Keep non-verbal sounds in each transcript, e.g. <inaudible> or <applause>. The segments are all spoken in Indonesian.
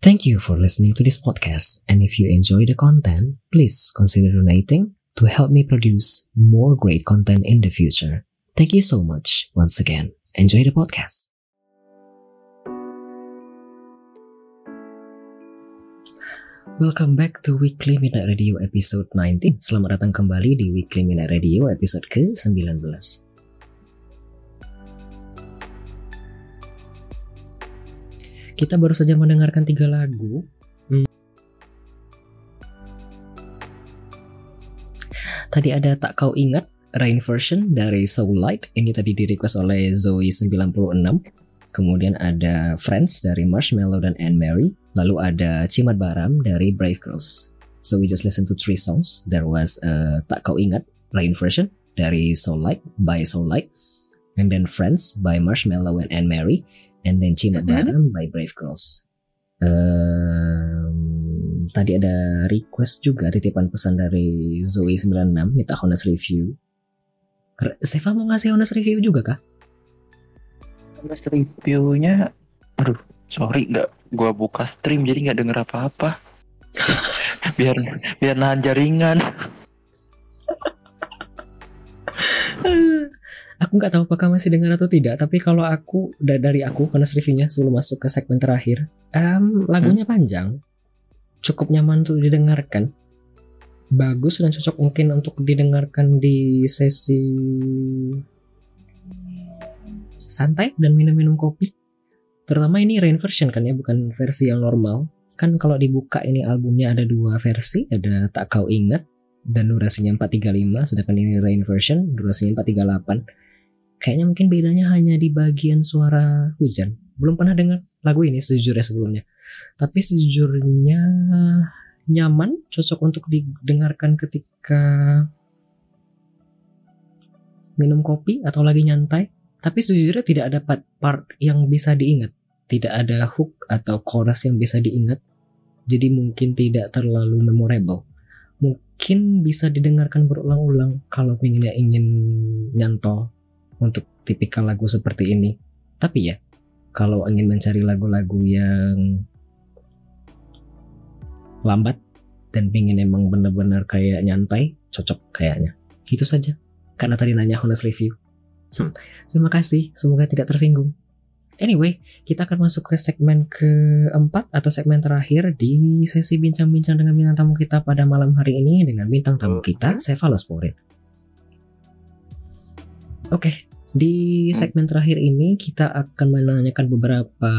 Thank you for listening to this podcast, and if you enjoy the content, please consider donating to help me produce more great content in the future. Thank you so much once again. Enjoy the podcast. Welcome back to Weekly Midnight Radio episode 19. Selamat datang kembali di Weekly Midnight Radio episode ke-19. Kita baru saja mendengarkan tiga lagu. Hmm. Tadi ada Tak Kau Ingat, Rain version dari Soul Light. Ini tadi di request oleh Zoe96. Kemudian ada Friends dari Marshmallow dan Anne Mary. Lalu ada Cimat Baram dari Brave Girls. So we just listen to three songs. There was uh, Tak Kau Ingat, Rain version dari Soul Light by Soul Light. And then Friends by Marshmallow and Anne Mary and then Cimat Mhm. Baram by Brave Girls. Um, tadi ada request juga titipan pesan dari Zoe96 minta honest review. Seva mau ngasih honest review juga kah? Honest reviewnya, aduh, sorry nggak gua buka stream jadi nggak denger apa-apa. <laughs> biar biar nahan jaringan. <laughs> aku nggak tahu apakah masih dengar atau tidak, tapi kalau aku da- dari aku honest reviewnya sebelum masuk ke segmen terakhir, em, lagunya panjang, cukup nyaman untuk didengarkan, bagus dan cocok mungkin untuk didengarkan di sesi santai dan minum-minum kopi. Terutama ini rain version kan ya, bukan versi yang normal. Kan kalau dibuka ini albumnya ada dua versi, ada Tak Kau Ingat dan durasinya 435 sedangkan ini rain version durasinya 438 kayaknya mungkin bedanya hanya di bagian suara hujan. Belum pernah dengar lagu ini sejujurnya sebelumnya. Tapi sejujurnya nyaman cocok untuk didengarkan ketika minum kopi atau lagi nyantai. Tapi sejujurnya tidak ada part, part yang bisa diingat. Tidak ada hook atau chorus yang bisa diingat. Jadi mungkin tidak terlalu memorable. Mungkin bisa didengarkan berulang-ulang kalau pengennya ingin nyantol untuk tipikal lagu seperti ini. Tapi ya, kalau ingin mencari lagu-lagu yang lambat dan pengen emang bener-bener kayak nyantai, cocok kayaknya. Itu saja. Karena tadi nanya honest review. Hmm, terima kasih, semoga tidak tersinggung. Anyway, kita akan masuk ke segmen keempat atau segmen terakhir di sesi bincang-bincang dengan bintang tamu kita pada malam hari ini dengan bintang tamu kita, Seva Losporin. Oke, di segmen terakhir ini kita akan menanyakan beberapa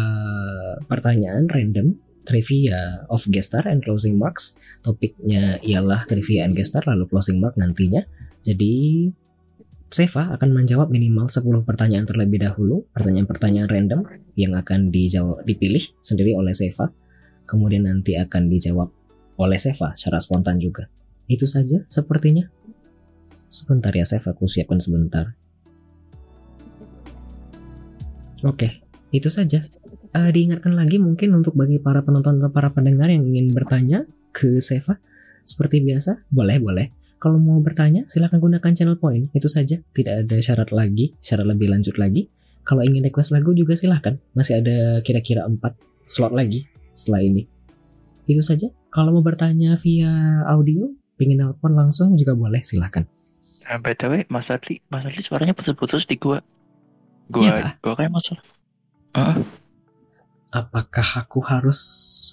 pertanyaan random trivia of gestar and closing marks. Topiknya ialah trivia and gestar lalu closing mark nantinya. Jadi Seva akan menjawab minimal 10 pertanyaan terlebih dahulu, pertanyaan-pertanyaan random yang akan dijawab dipilih sendiri oleh Seva. Kemudian nanti akan dijawab oleh Seva secara spontan juga. Itu saja sepertinya. Sebentar ya Seva, aku siapkan sebentar. Oke, itu saja. Eh, diingatkan lagi mungkin untuk bagi para penonton atau para pendengar yang ingin bertanya ke Seva, seperti biasa, boleh boleh. Kalau mau bertanya, silahkan gunakan channel point. Itu saja, tidak ada syarat lagi, syarat lebih lanjut lagi. Kalau ingin request lagu juga silahkan. Masih ada kira-kira 4 slot lagi setelah ini. Itu saja. Kalau mau bertanya via audio, pingin nelpon langsung juga boleh, silahkan. Nah, btw, Mas Adli, Mas Adli suaranya putus-putus di gua. Iya. Gua, gua kayak masalah. Ah, Apakah aku harus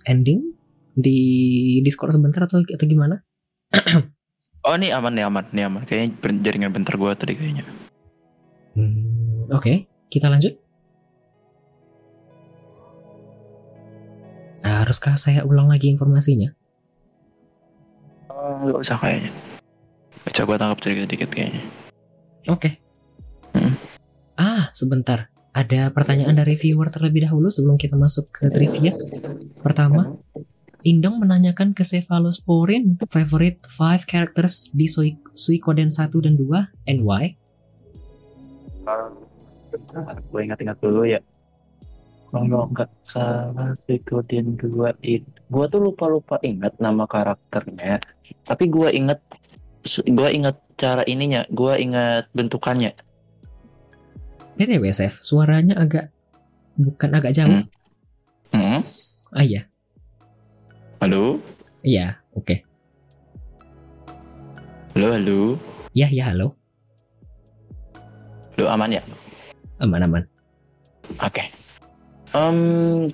ending di Discord sebentar atau atau gimana? <clears throat> oh nih aman nih aman nih aman. Kayaknya jaringan bentar gua tadi kayaknya. Hmm, Oke, kita lanjut. Nah, haruskah saya ulang lagi informasinya? Oh, nggak usah kayaknya. Baca gua tangkap sedikit-sedikit kayaknya. Oke. Hmm. Ah, sebentar. Ada pertanyaan dari viewer terlebih dahulu sebelum kita masuk ke trivia. Pertama, Indong menanyakan ke Cephalosporin favorite 5 characters di Sui Suikoden 1 dan 2 and why? gue ingat-ingat dulu ya kalau nggak salah Suikoden 2 itu gue tuh lupa-lupa ingat nama karakternya tapi gue ingat gue ingat cara ininya gue ingat bentukannya BTW, Sef, suaranya agak bukan agak jauh. Hmm. Ah iya, halo iya, oke. halo halo Ya, ya, halo. halo aman ya Aman-aman. Oke. Em,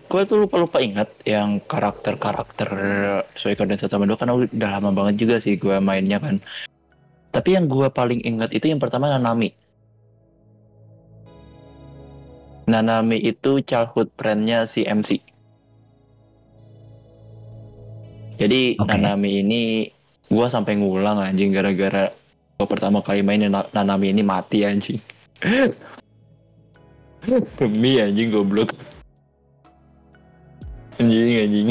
gue tuh lupa-lupa ingat yang karakter-karakter Suikoden 1 sama 2 karena udah lama banget juga sih gue mainnya kan. Tapi yang gue paling ingat itu yang pertama Nanami. Nanami itu childhood friend-nya si MC. Jadi Oke. Nanami ini gue sampai ngulang anjing gara-gara gue pertama kali main Na- Nanami ini mati anjing. <laughs> Demi anjing goblok. Anjing anjing.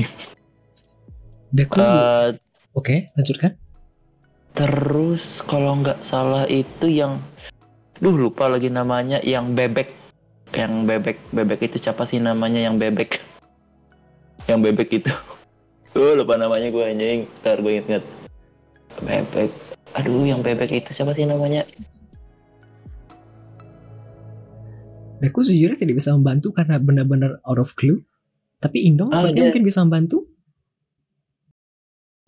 Deku, Eh, oke, lanjutkan. terus kalau nggak salah itu yang duh lupa lagi namanya yang bebek yang bebek bebek itu siapa sih namanya yang bebek? Yang bebek itu. <laughs> Tuh lupa namanya gue anjing. Ntar gue inget bebek. Aduh yang bebek itu siapa sih namanya? Deku sejujurnya tidak bisa membantu karena benar-benar out of clue. Tapi Indong Ah, sepertinya dia- mungkin bisa membantu.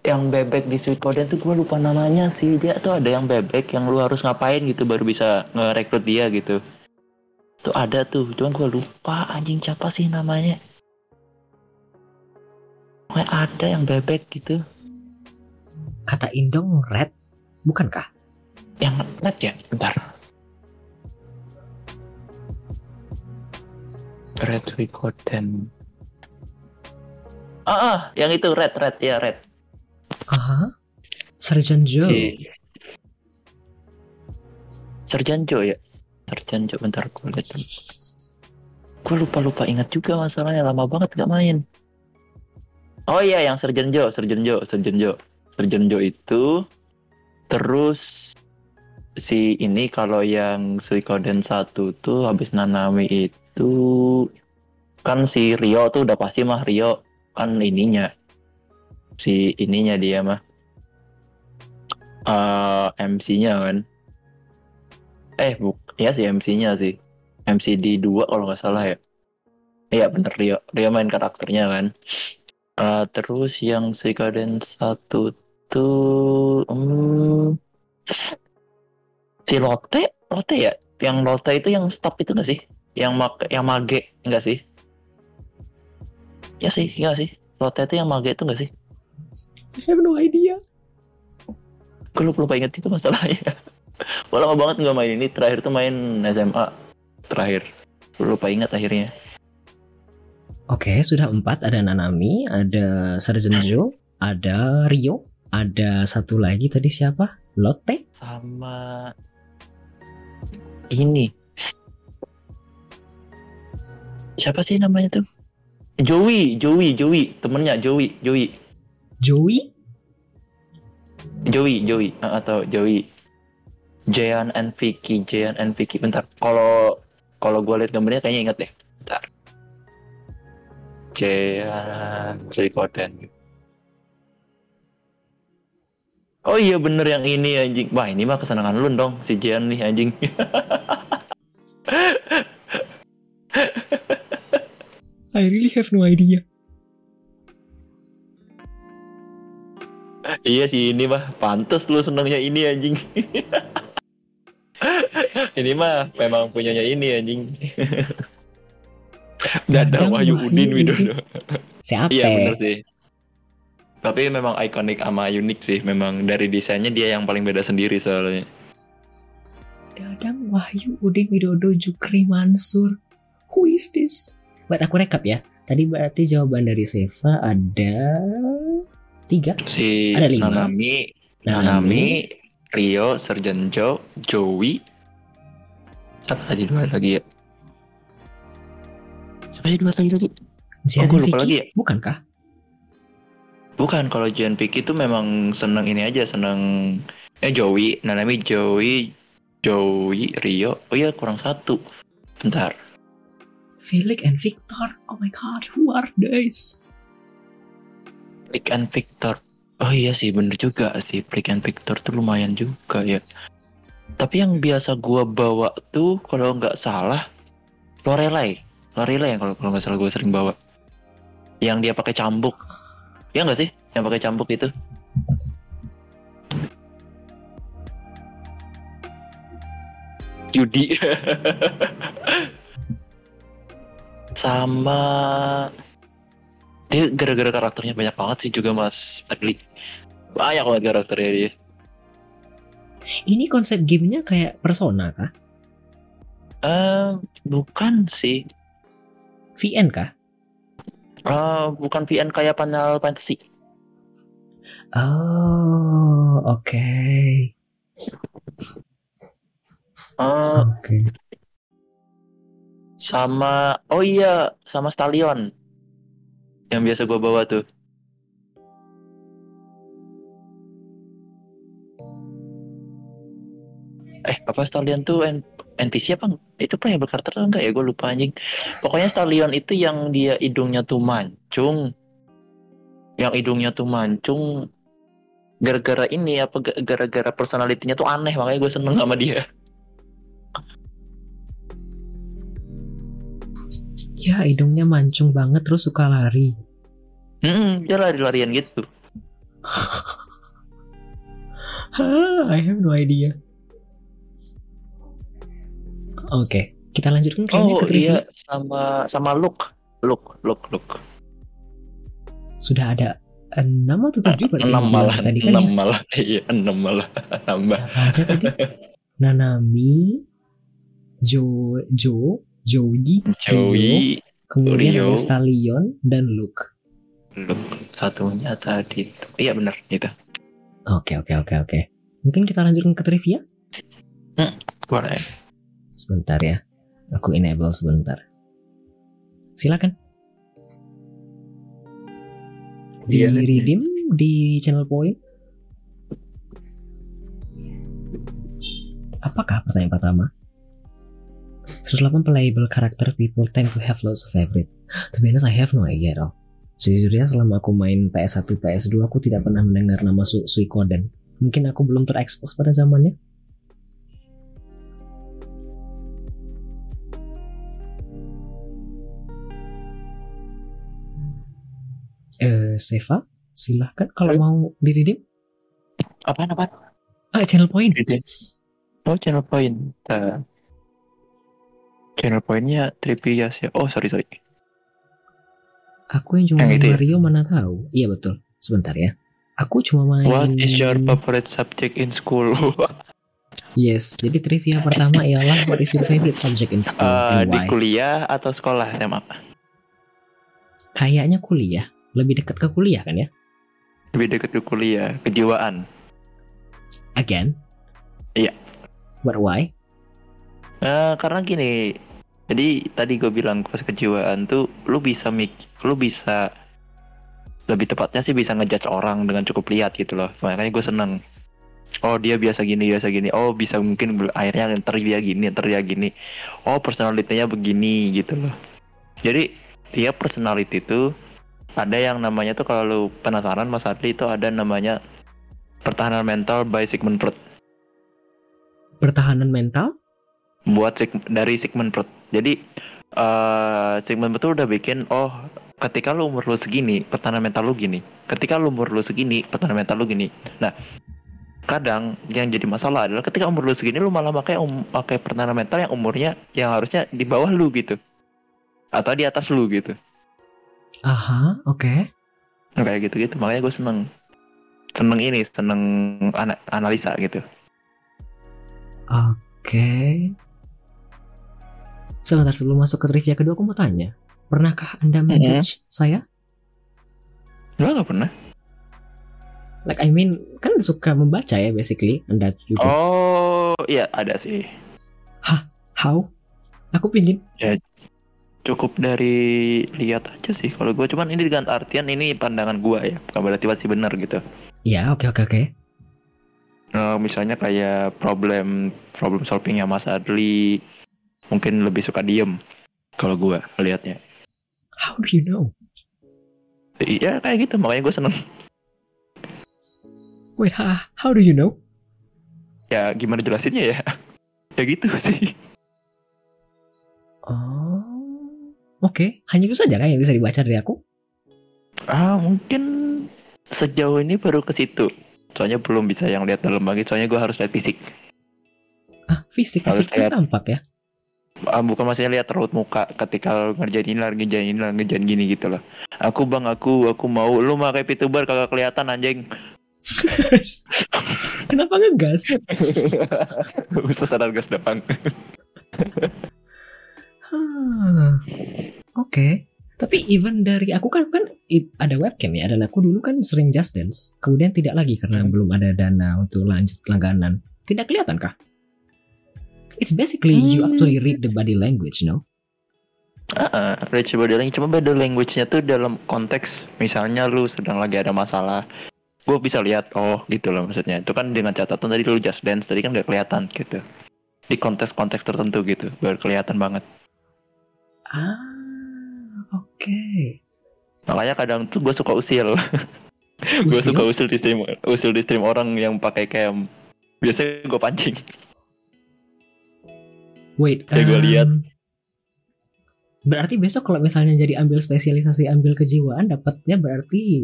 yang bebek di Suikoden tuh gue lupa namanya sih. Dia tuh ada yang bebek yang lu harus ngapain gitu baru bisa ngerekrut dia gitu tuh ada tuh cuman gue lupa anjing siapa sih namanya. Pokoknya ada yang bebek gitu. Kata Indong red, bukankah? yang net ya? Bentar. Red Suikoden ah, ah yang itu red red ya red. Aha. Sergeant Joe. Di- Serjan Jo ya Serjan Jo bentar gue lihat gue lupa lupa ingat juga masalahnya lama banget gak main. Oh iya yang Serjan Jo Serjan Jo Serjan Jo Serjan Jo itu terus si ini kalau yang Suikoden 1 tuh habis Nanami itu kan si Rio tuh udah pasti mah Rio kan ininya si ininya dia mah. Eh MC-nya kan. Eh buk ya si MC-nya sih. MC di 2 kalau nggak salah ya. Iya bener Rio. Rio main karakternya kan. Eh, terus yang Suikoden 1 tuh hmm, si Lotte? Lotte ya? Yang Lotte itu yang stop itu nggak sih? Yang mak yang mage enggak sih? Ya sih enggak sih. Lotte itu yang mage itu nggak sih? I have no idea. gue lupa, lupa inget itu masalahnya <laughs> Gue lama banget nggak main ini. Terakhir tuh main SMA terakhir. Lupa ingat akhirnya. Oke, sudah empat. Ada Nanami, ada Sergeant Joe, ada Rio, ada satu lagi tadi siapa? Lotte? sama ini. Siapa sih namanya tuh? Joey Joey Joey. Temennya Joey Joey. Joey? Joey Joey. Ah, atau Joey Jayan and Vicky Jayan and Vicky bentar. Kalau kalau gue lihat gambarnya kayaknya inget deh. Bentar. Jayan Suikoden Oh iya bener yang ini anjing. Wah ini mah kesenangan lu dong si Jayan nih anjing. <laughs> I really have no idea. Iya sih ini mah pantas lu senangnya ini anjing <laughs> Ini mah memang punyanya ini anjing <laughs> Dadang Wahyu Udin. Widodo Siapa? Iya bener sih. Tapi memang ikonik sama unik sih. Memang dari desainnya dia yang paling beda sendiri soalnya. Dadang Wahyu Udin Widodo Jukri Mansur. Who is this? Buat aku rekap ya. Tadi berarti jawaban dari Seva ada tiga. Si Ada lima. Nanami, Nanami, Rio, Sergeant Joe, Joey. Siapa tadi dua lagi ya? Siapa sih dua tadi lagi? Jian gua lupa Vicky? lagi ya? Bukankah? Bukan kalau Juan Piki itu memang seneng ini aja seneng eh Joey Nanami Joey Joey Rio oh iya kurang satu bentar Felix and Victor. Oh my god, who are these? Flick and Victor oh iya sih bener juga sih Flick and Victor tuh lumayan juga ya tapi yang biasa gua bawa tuh kalau nggak salah Lorelai. Lorelai yang kalau kalau nggak salah gua sering bawa. Yang dia pakai cambuk. Ya nggak sih? Yang pakai cambuk itu. Judi <laughs> sama dia gara-gara karakternya banyak banget sih juga mas Adli banyak banget karakternya dia Ini konsep gamenya kayak Persona kah? eh bukan sih VN kah? Eh bukan VN kayak Final Fantasy Oh, oke. Eh, Oke. sama oh iya sama Stallion yang biasa gua bawa tuh eh apa Stallion tuh N- NPC apa itu playable karakter enggak ya? Gue lupa anjing. Pokoknya Stallion itu yang dia hidungnya tuh mancung. Yang hidungnya tuh mancung. Gara-gara ini apa ga- gara-gara personalitinya tuh aneh makanya gue seneng sama dia. Ya, hidungnya mancung banget terus suka lari. hmm, dia lari-larian gitu. <laughs> I have no idea. Oke, kita lanjutkan kayaknya oh ke trivia. iya sama sama look look look look Sudah ada enam atau tujuh berarti enam malah tadi kan enam ya? malah <laughs> iya enam malah <laughs> nambah Siapa aja tadi? Nanami, Jo, Jo, Joji, Joey kemudian Rio. ada Stallion dan Luke. look satunya tadi iya benar itu Oke, oke, oke, oke. Mungkin kita lanjutkan ke trivia? boleh Sebentar ya. Aku enable sebentar. Silakan. Di Iya. redeem di channel point. Apakah pertanyaan pertama? 108 playable character people tend to have lots of favorite. To be honest, I have no idea at all. Sejujurnya selama aku main PS1, PS2, aku tidak pernah mendengar nama Su Suikoden. Mungkin aku belum terekspos pada zamannya. Eh, Seva, silahkan kalau mau di redeem. apaan apaan Ah, channel point. oh channel point Eh, channel pointnya trivia ya oh sorry sorry Aku yang cuma Yang main itu ya? Mario mana tahu. Iya betul. Sebentar ya. Aku cuma main. what is your favorite subject in school <laughs> Yes. Jadi trivia pertama ialah what is your favorite subject in school and di kuliah atau sekolah SMA Kayaknya kuliah. Lebih dekat ke kuliah kan ya? lebih dekat ke kuliah kejiwaan Again. Iya. But why? Eh, karena gini, jadi tadi gue bilang pas kejiwaan tuh, lu bisa mik, lu bisa lebih tepatnya sih bisa ngejudge orang dengan cukup lihat gitu loh. Makanya gue seneng. Oh dia biasa gini, biasa gini. Oh bisa mungkin akhirnya ntar dia gini, ntar dia gini. Oh personalitinya begini gitu loh. Jadi dia personality itu ada yang namanya tuh kalau lu penasaran Mas Adli itu ada namanya pertahanan mental by Sigmund Freud. Pertahanan mental? buat Sig- dari Sigmund Freud. Jadi eh Sigmund Freud udah bikin oh ketika lu umur lu segini pertahanan mental lu gini. Ketika lu umur lu segini pertahanan mental lu gini. Nah kadang yang jadi masalah adalah ketika umur lu segini lu malah pakai um, pakai pertahanan mental yang umurnya yang harusnya di bawah lu gitu atau di atas lu gitu. Aha, oke. Nah, kayak gitu gitu makanya gue seneng seneng ini seneng ana- analisa gitu. Oke. Sebentar sebelum masuk ke trivia kedua aku mau tanya. Pernahkah Anda menjudge saya? Gue gak pernah. Like I mean, kan suka membaca ya basically. Anda juga. Oh iya ada sih. How? Aku pingin. Cukup dari lihat aja sih kalau gue cuman ini dengan artian ini pandangan gue ya bukan berarti pasti benar gitu Ya, oke oke oke. Nah, misalnya kayak problem problem solvingnya Mas Adli mungkin lebih suka diem kalau gue lihatnya How do you know? iya kayak gitu makanya gue seneng Wait, ha, how do you know? ya gimana jelasinnya ya <laughs> ya gitu sih Oh. Oke, hanya itu saja kan yang bisa dibaca dari aku? ah mungkin sejauh ini baru ke situ soalnya belum bisa yang lihat dalam lagi soalnya gue harus lihat fisik Ah, fisik Harus fisiknya lihat. tampak ya. Ah, bukan maksudnya lihat raut muka ketika ngerjain ini lagi ngerjain ini lagi ngerjain gini gitu loh aku bang aku aku mau lu pakai VTuber kagak kelihatan anjing <laughs> Kenapa ngegas? <laughs> Khusus sadar gas depan <laughs> Hah, Oke. Tapi even dari aku kan kan ada webcam ya dan aku dulu kan sering just dance. Kemudian tidak lagi karena Hmm. belum ada dana untuk lanjut langganan. Tidak kelihatan kah? It's basically you Hmm. actually read the body language, you know? Ah, Rich body language cuma body language-nya tuh dalam konteks misalnya lu sedang lagi ada masalah gue bisa lihat oh gitu loh maksudnya itu kan dengan catatan tadi lu just dance tadi kan gak kelihatan gitu di konteks-konteks tertentu gitu baru kelihatan banget Ah, oke. makanya kadang tuh gue suka usil <laughs> gue Usil? suka usil di stream usil di stream orang yang pakai cam biasanya gue pancing Wait, Ya, gua lihat. em, Berarti besok kalau misalnya jadi ambil spesialisasi ambil kejiwaan dapatnya berarti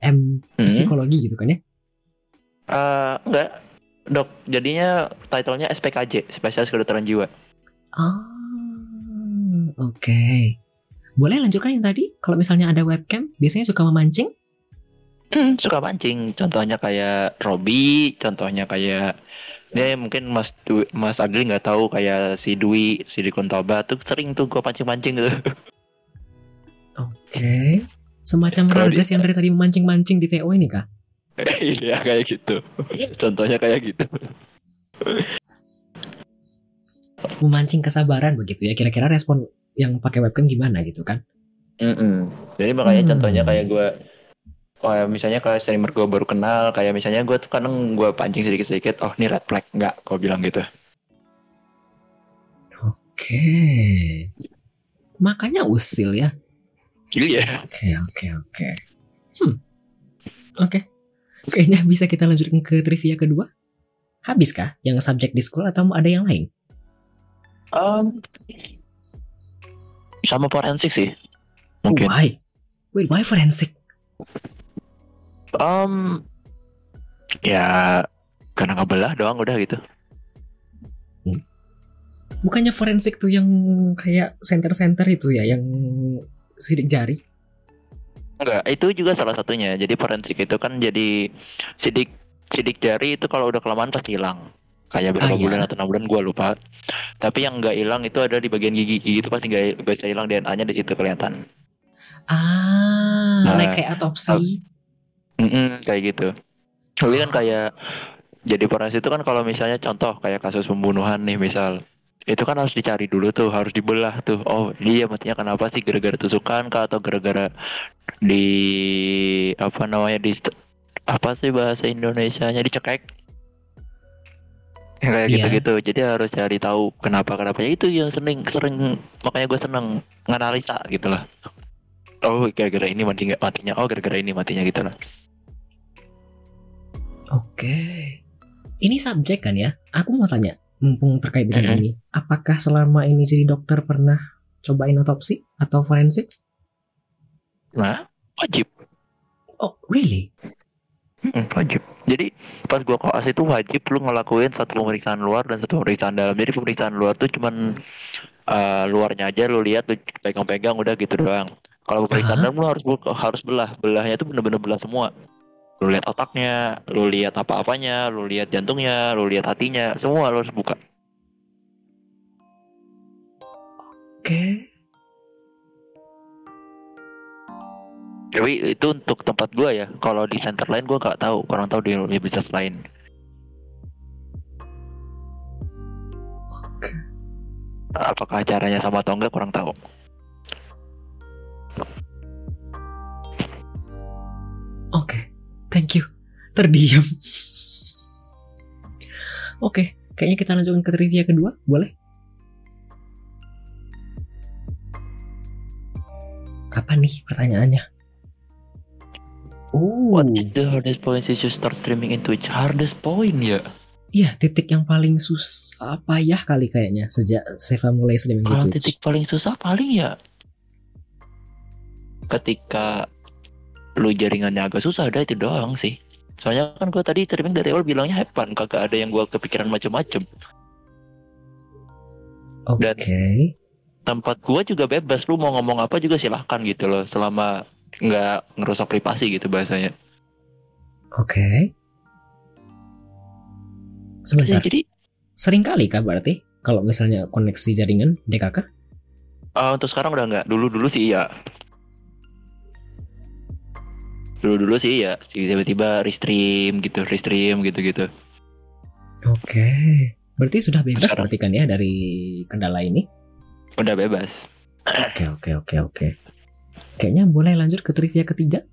M Hmm. psikologi gitu kan ya? Eh, enggak dok jadinya titlenya SPKJ spesialis kedokteran jiwa Ah, oke. Boleh lanjutkan yang tadi? Kalau misalnya ada webcam, biasanya suka memancing? Hmm, suka pancing. Contohnya kayak Robi, contohnya kayak dia mungkin Mas Dwi, Mas Agli nggak tahu kayak si Dwi, si Dwi Kuntoba tuh sering tuh gue pancing-pancing gitu. Oke. Semacam Kalau Rargas yang dari tadi memancing-mancing di TO ini kah? <laughs> Iya kayak gitu. Contohnya kayak gitu. Memancing kesabaran begitu ya. Kira-kira respon yang pakai webcam gimana gitu kan? Mm-mm. Jadi makanya Hmm. contohnya kayak gue kayak misalnya kayak streamer gue baru kenal kayak misalnya gue tuh kadang gue pancing sedikit-sedikit oh ini red flag nggak gue bilang gitu Oke. Makanya usil ya. iya Oke, oke, oke. Hmm. Oke. Kayaknya bisa kita lanjutkan ke trivia kedua. Habis kah yang subjek di sekolah atau ada yang lain? Em, sama forensik sih mungkin Why? Wait, why forensic? Um, ya karena ngebelah doang udah gitu. Bukannya forensik tuh yang kayak center-center itu ya, yang sidik jari? Enggak, itu juga salah satunya. Jadi forensik itu kan jadi sidik sidik jari itu kalau udah kelamaan pasti hilang. Kayak berapa Ah, iya. bulan atau enam bulan gue lupa. Tapi yang nggak hilang itu ada di bagian gigi. Gigi itu pasti nggak bisa hilang DNA-nya di situ kelihatan. Ah, Nah, like kayak autopsi. Mm-mm, kayak gitu. Tapi kan kayak jadi forensik itu kan kalau misalnya contoh kayak kasus pembunuhan nih misal itu kan harus dicari dulu tuh harus dibelah tuh oh dia matinya kenapa sih gara-gara tusukan kah atau gara-gara di apa namanya di apa sih bahasa Indonesianya dicekek Ya, <laughs> kayak Iya. gitu-gitu jadi harus cari tahu kenapa kenapa ya itu yang sering sering makanya gue seneng nganalisa gitu lah oh gara-gara ini mati nggak matinya oh gara-gara ini matinya gitu lah Oke. Ini subjek kan ya? Aku mau tanya, mumpung terkait dengan Mhm. ini. Apakah selama ini jadi dokter pernah cobain otopsi atau forensik? nah wajib Oh, really? Mm, wajib. Jadi pas gua koas itu wajib lu ngelakuin satu pemeriksaan luar dan satu pemeriksaan dalam. Jadi pemeriksaan luar tuh cuman eh, luarnya aja lu lihat lu pegang-pegang udah gitu doang. Kalau pemeriksaan dalam lu harus harus belah. Belahnya itu bener-bener belah semua. Lu lihat otaknya, lu lihat apa-apanya, lu lihat jantungnya, lu lihat hatinya, semua lu harus buka. Oke. tapi itu untuk tempat gua ya. Kalau di center lain gua nggak tahu. Kurang tahu di universitas lain. Apakah acaranya sama atau enggak kurang tahu. Oke okay, thank you. Terdiam. Oke okay, kayaknya kita lanjutkan ke trivia kedua. Boleh? Apa nih pertanyaannya? Oh, What is the hardest point since you start streaming in Twitch? Hardest point ya? iya titik yang paling susah payah kali kayaknya sejak Seva mulai streaming di Kalau Twitch. titik paling susah paling ya ketika lu jaringannya agak susah ada itu doang sih. Soalnya kan gue tadi streaming dari awal bilangnya have fun, kagak ada yang gue kepikiran macem-macem. Oke. dan- Tempat gua juga bebas, lu mau ngomong apa juga silahkan gitu loh, selama nggak ngerusak privasi gitu bahasanya. Oke. Ya, Sebentar, jadi sering kali kah berarti kalau misalnya koneksi jaringan DKK? eh, untuk sekarang udah nggak, dulu-dulu sih iya. Dulu-dulu sih iya, tiba-tiba restream gitu, restream gitu-gitu. Oke. Berarti sudah bebas Sekarang. berarti kan ya dari kendala ini? Udah bebas. Oke, oke, oke, oke. Kayaknya boleh lanjut ke trivia ketiga.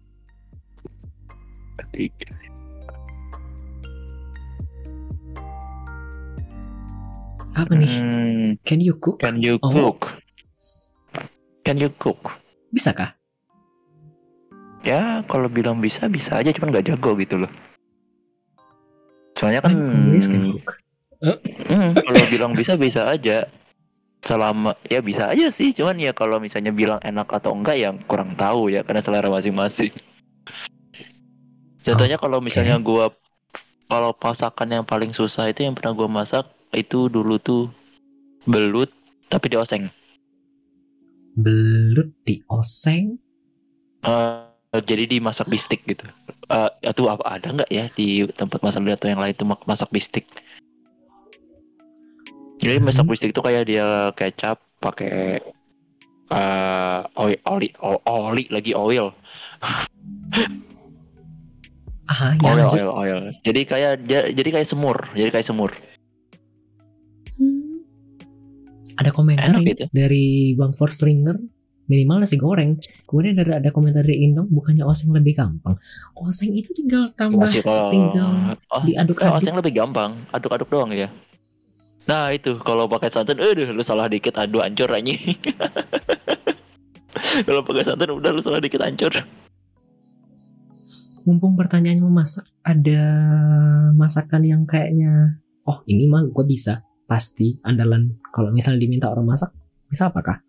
Apa nih? Hmm, Can you cook? can you Oh. cook? Can you cook? Bisa kah? Ya, kalau bilang bisa bisa aja, cuman nggak jago gitu loh. Soalnya kan, can cook. hmm, kalau bilang bisa bisa aja. Selama ya bisa aja sih, cuman ya kalau misalnya bilang enak atau enggak yang kurang tahu ya karena selera masing-masing. Contohnya kalau misalnya gua kalau masakan yang paling susah itu yang pernah gua masak itu dulu tuh belut tapi dioseng. Belut di oseng. Eh, jadi dimasak bistik gitu. Eh itu apa ada nggak ya di tempat masak atau yang lain itu masak bistik? Jadi Hmm. masak bistik itu kayak dia kecap pakai eh oli, oli, o- oli lagi oil, <laughs> Ah, ya oil, lanjut. oil, oil. Jadi kayak ja- jadi kayak semur, jadi kayak semur. Hmm. Ada komentar Enak ini gitu. dari Bang Forstringer minimal nasi goreng. Kemudian ada ada komentar dari Indong bukannya oseng lebih gampang. Oseng itu tinggal tambah Masih kalau tinggal oh, diaduk-aduk. oseng lebih gampang, aduk-aduk doang ya. Nah itu kalau pakai santan, aduh lu salah dikit aduh hancur anjing. <laughs> kalau pakai santan udah lu salah dikit hancur. Mumpung pertanyaannya memasak, ada masakan yang kayaknya oh ini mah gue bisa pasti andalan kalau misalnya diminta orang masak bisa apakah?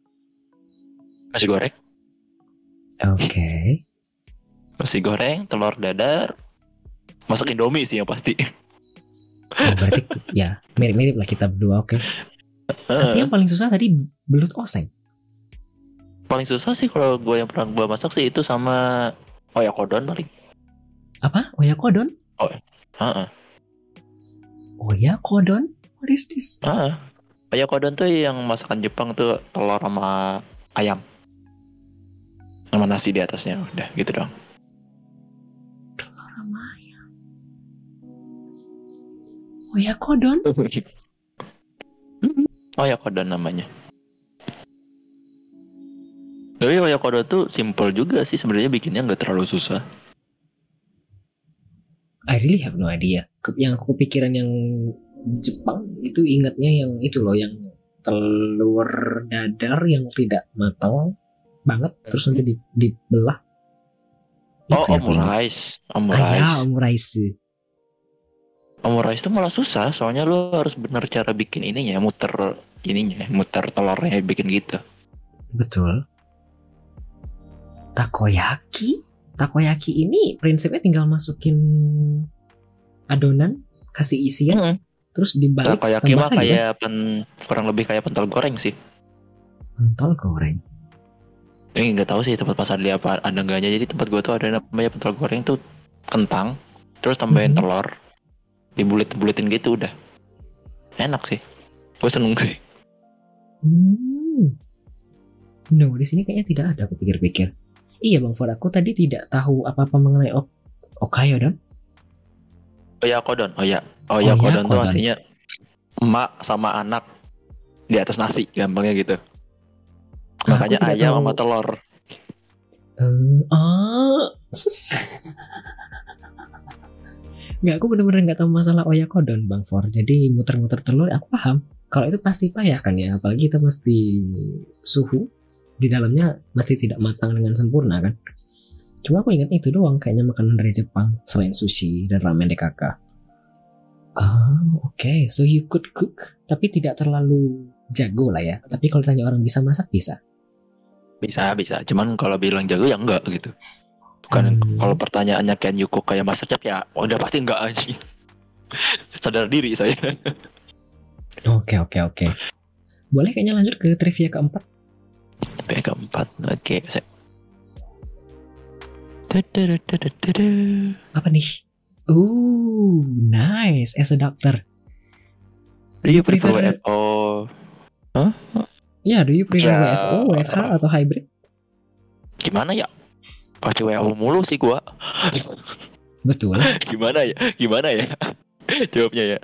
Nasi goreng, Oke. nasi goreng, telur dadar, masak indomie sih yang pasti. Oh, berarti ya mirip-mirip lah kita berdua oke. Tapi yang paling susah tadi belut oseng. paling susah sih kalau gue yang pernah gue masak sih itu sama oyakodon paling. Apa? Oyakodon? Heeh. Oyakodon? What is this? Heeh. Oyakodon tuh yang masakan Jepang tuh telur sama ayam. Sama nasi di atasnya udah gitu doang. Oyakodon? Mm-mm. <laughs> Oyakodon namanya. Tapi oyakodon tuh simple juga sih sebenarnya bikinnya nggak terlalu susah. I really have no idea. Yang aku kepikiran yang Jepang itu ingatnya yang itu loh yang telur dadar yang tidak matang banget terus nanti di- dibelah. Oh, Itu ingat. omurice, Ah omurice. ya, omurice. Omurice itu malah susah, soalnya lo harus bener cara bikin ininya, muter ininya, muter telurnya bikin gitu. Betul. Takoyaki? Takoyaki ini prinsipnya tinggal masukin adonan, kasih isian, Mm-mm. terus dibalik Takoyaki mah kayak pen, kurang lebih kayak pentol goreng sih. pentol goreng. Ini nggak tahu sih tempat pasar dia apa ada enggaknya. Jadi tempat gua tuh ada namanya pentol goreng tuh kentang, terus tambahin Mhm. telur, dibulit-bulitin gitu udah. Enak sih. Gue seneng sih. Hmm. No, di sini kayaknya tidak ada aku pikir-pikir. Iya Bang Ford, aku tadi tidak tahu apa-apa mengenai ok Okayodon. Oh ya kodon, oh ya, oh ya kodon tuh Oyakodon. artinya emak sama anak di atas nasi, gampangnya gitu. Ah, Makanya ayam tahu. sama telur. Eh, ah. <laughs> Nggak, aku bener-bener nggak tahu masalah oyakodon Bang For. Jadi muter-muter telur aku paham. Kalau itu pasti payah kan ya, apalagi kita mesti suhu di dalamnya masih tidak matang dengan sempurna kan. Cuma aku ingat itu doang kayaknya makanan dari Jepang selain sushi dan ramen DKK. Ah, oke. So you could cook, tapi tidak terlalu jago lah ya. Tapi kalau tanya orang bisa masak bisa. Bisa, bisa. Cuman kalau bilang jago ya enggak gitu. Bukan Hmm. kalau pertanyaannya you cook kayak master chef ya udah pasti enggak aja. <laughs> Sadar diri saya. <laughs> Oke, oke, oke. Boleh kayaknya lanjut ke trivia keempat. Yang keempat, oke. saya- Tudududududu. Apa nih? Ooh, nice. As a doctor. Do you prefer prefer- WFO? Ya, do you prefer Ya. WFO, WFH, atau hybrid? Gimana ya? Pakai WFO mulu sih gua. Betul. <laughs> Gimana ya? Gimana ya? <laughs> Jawabnya ya.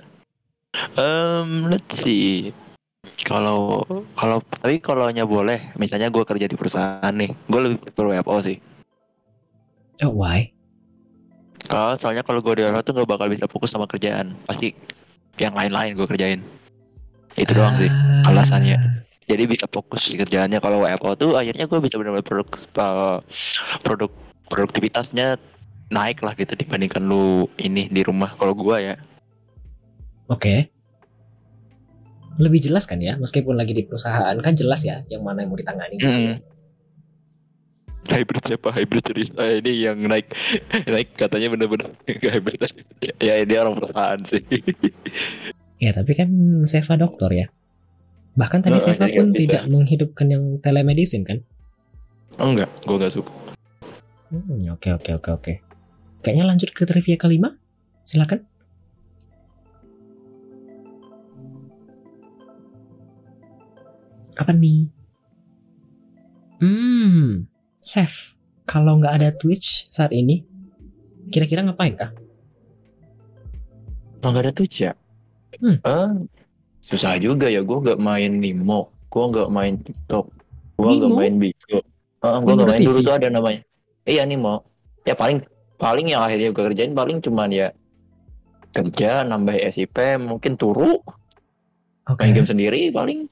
Um, let's see. Kalau kalau tapi kalau nya boleh, misalnya gua kerja di perusahaan nih, gue lebih prefer WFO sih. Oh, why? Kalau soalnya kalau gue di WFO tuh gak bakal bisa fokus sama kerjaan, pasti yang lain-lain gue kerjain. Itu doang sih. Ah. alasannya. Jadi bisa fokus di kerjaannya. Kalau WFO tuh akhirnya gue bisa benar-benar produk uh, produk produktivitasnya naik lah gitu dibandingkan lu ini di rumah. Kalau gua ya, Oke. Lebih jelas kan ya, meskipun lagi di perusahaan kan jelas ya yang mana yang mau ditangani gitu. Mm. hybrid siapa hybrid cerita eh, ini yang naik <laughs> naik katanya bener-bener hybrid <laughs> ya dia orang perusahaan sih <laughs> Ya, tapi kan Seva dokter ya. Bahkan tadi Oh, Seva pun tidak menghidupkan yang telemedicine kan? enggak gua nggak suka Hmm, oke oke oke oke. Kayaknya lanjut ke trivia kelima. Silakan. Apa nih? Hmm, Chef. Kalau nggak ada Twitch saat ini, kira-kira ngapain kah? Emang nggak ada Twitch ya Hmm. Eh, susah juga ya gua nggak main Nimo gua nggak main TikTok gua nggak main Bigo. Gua Nimo nggak main TV? dulu tuh ada namanya. Iya Nimo ya paling paling yang akhirnya gua kerjain paling cuman ya kerja nambah SIP mungkin turu. Oke. main game sendiri paling.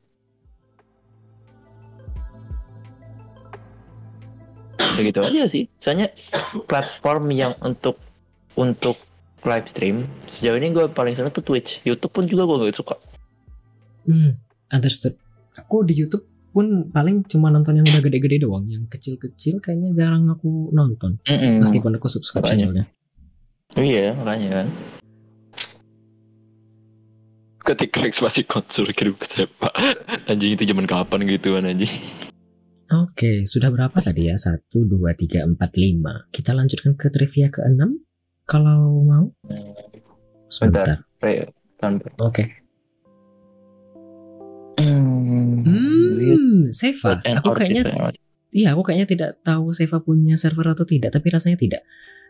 Ya gitu aja sih. Soalnya platform yang untuk untuk live stream sejauh ini gue paling seneng tuh Twitch. YouTube pun juga gue gak suka Hmm, understood. Aku di YouTube pun paling cuma nonton yang udah gede-gede doang. Yang kecil-kecil kayaknya jarang aku nonton. Meskipun aku subscribe Makanya. channelnya. iya makanya kan ketika ekspansi konsol kirim ke siapa anjing itu zaman kapan gitu kan anjing Oke, sudah berapa tadi ya? 1, 2, 3, 4, 5. Kita lanjutkan ke trivia ke-6. Kalau mau. Sebentar. Oke. hmm, Hmm, Seva. Aku kayaknya, gitu ya. iya aku kayaknya tidak tahu Seva punya server atau tidak, tapi rasanya tidak.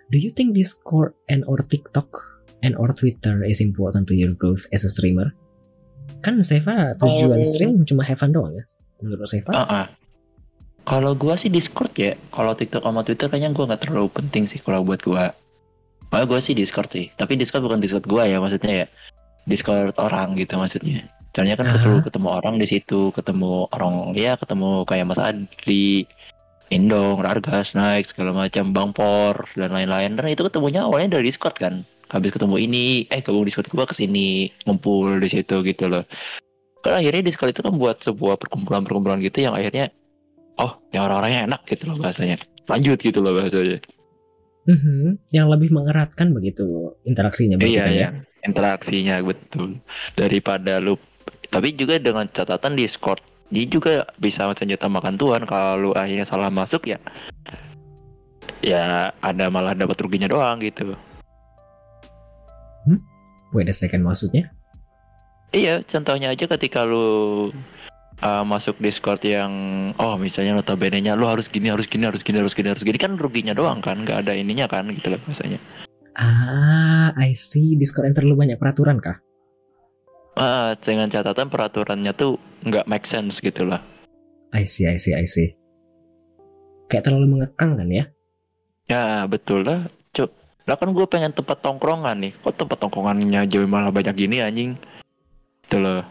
Do you think Discord and or TikTok and or Twitter is important to your growth as a streamer? Kan Seva tujuan Oh. stream cuma have fun doang ya, menurut Seva. Ah, ah. Kalau gua sih Discord ya. Kalau TikTok sama Twitter kayaknya gua nggak terlalu penting sih kalau buat gua. Malah gua sih Discord sih. Tapi Discord bukan Discord gua ya maksudnya ya. Discord orang gitu maksudnya. Soalnya kan Ah. ketemu ketemu orang di situ, ketemu orang ya ketemu kayak Mas Adli, Indong, Rargas, Naik segala macam, Bang Por dan lain-lain. Dan itu ketemunya awalnya dari Discord kan. Habis ketemu ini, eh gabung Discord gua ke sini, ngumpul di situ gitu loh. Kan akhirnya Discord itu kan buat sebuah perkumpulan-perkumpulan gitu yang akhirnya oh yang orang-orangnya enak gitu loh bahasanya lanjut gitu loh bahasanya Mhm, Yang lebih mengeratkan begitu interaksinya bagi iya kita ya. iya interaksinya betul daripada lu tapi juga dengan catatan Discord dia juga bisa senjata makan tuan kalau akhirnya salah masuk ya ya ada malah dapat ruginya doang gitu Wait a second maksudnya? iya contohnya aja ketika lu uh, masuk Discord yang oh misalnya notabene-nya lu harus gini harus gini harus gini harus gini harus gini kan ruginya doang kan nggak ada ininya kan gitu loh bahasanya Ah, I see. Discord yang terlalu banyak peraturan kah? Ah, dengan catatan peraturannya tuh nggak make sense gitu lah. I see, I see, I see. Kayak terlalu mengekang kan ya? Ya betul lah, cuk. Lah kan gue pengen tempat tongkrongan nih. Kok tempat tongkrongannya jauh malah banyak gini anjing. Itu loh.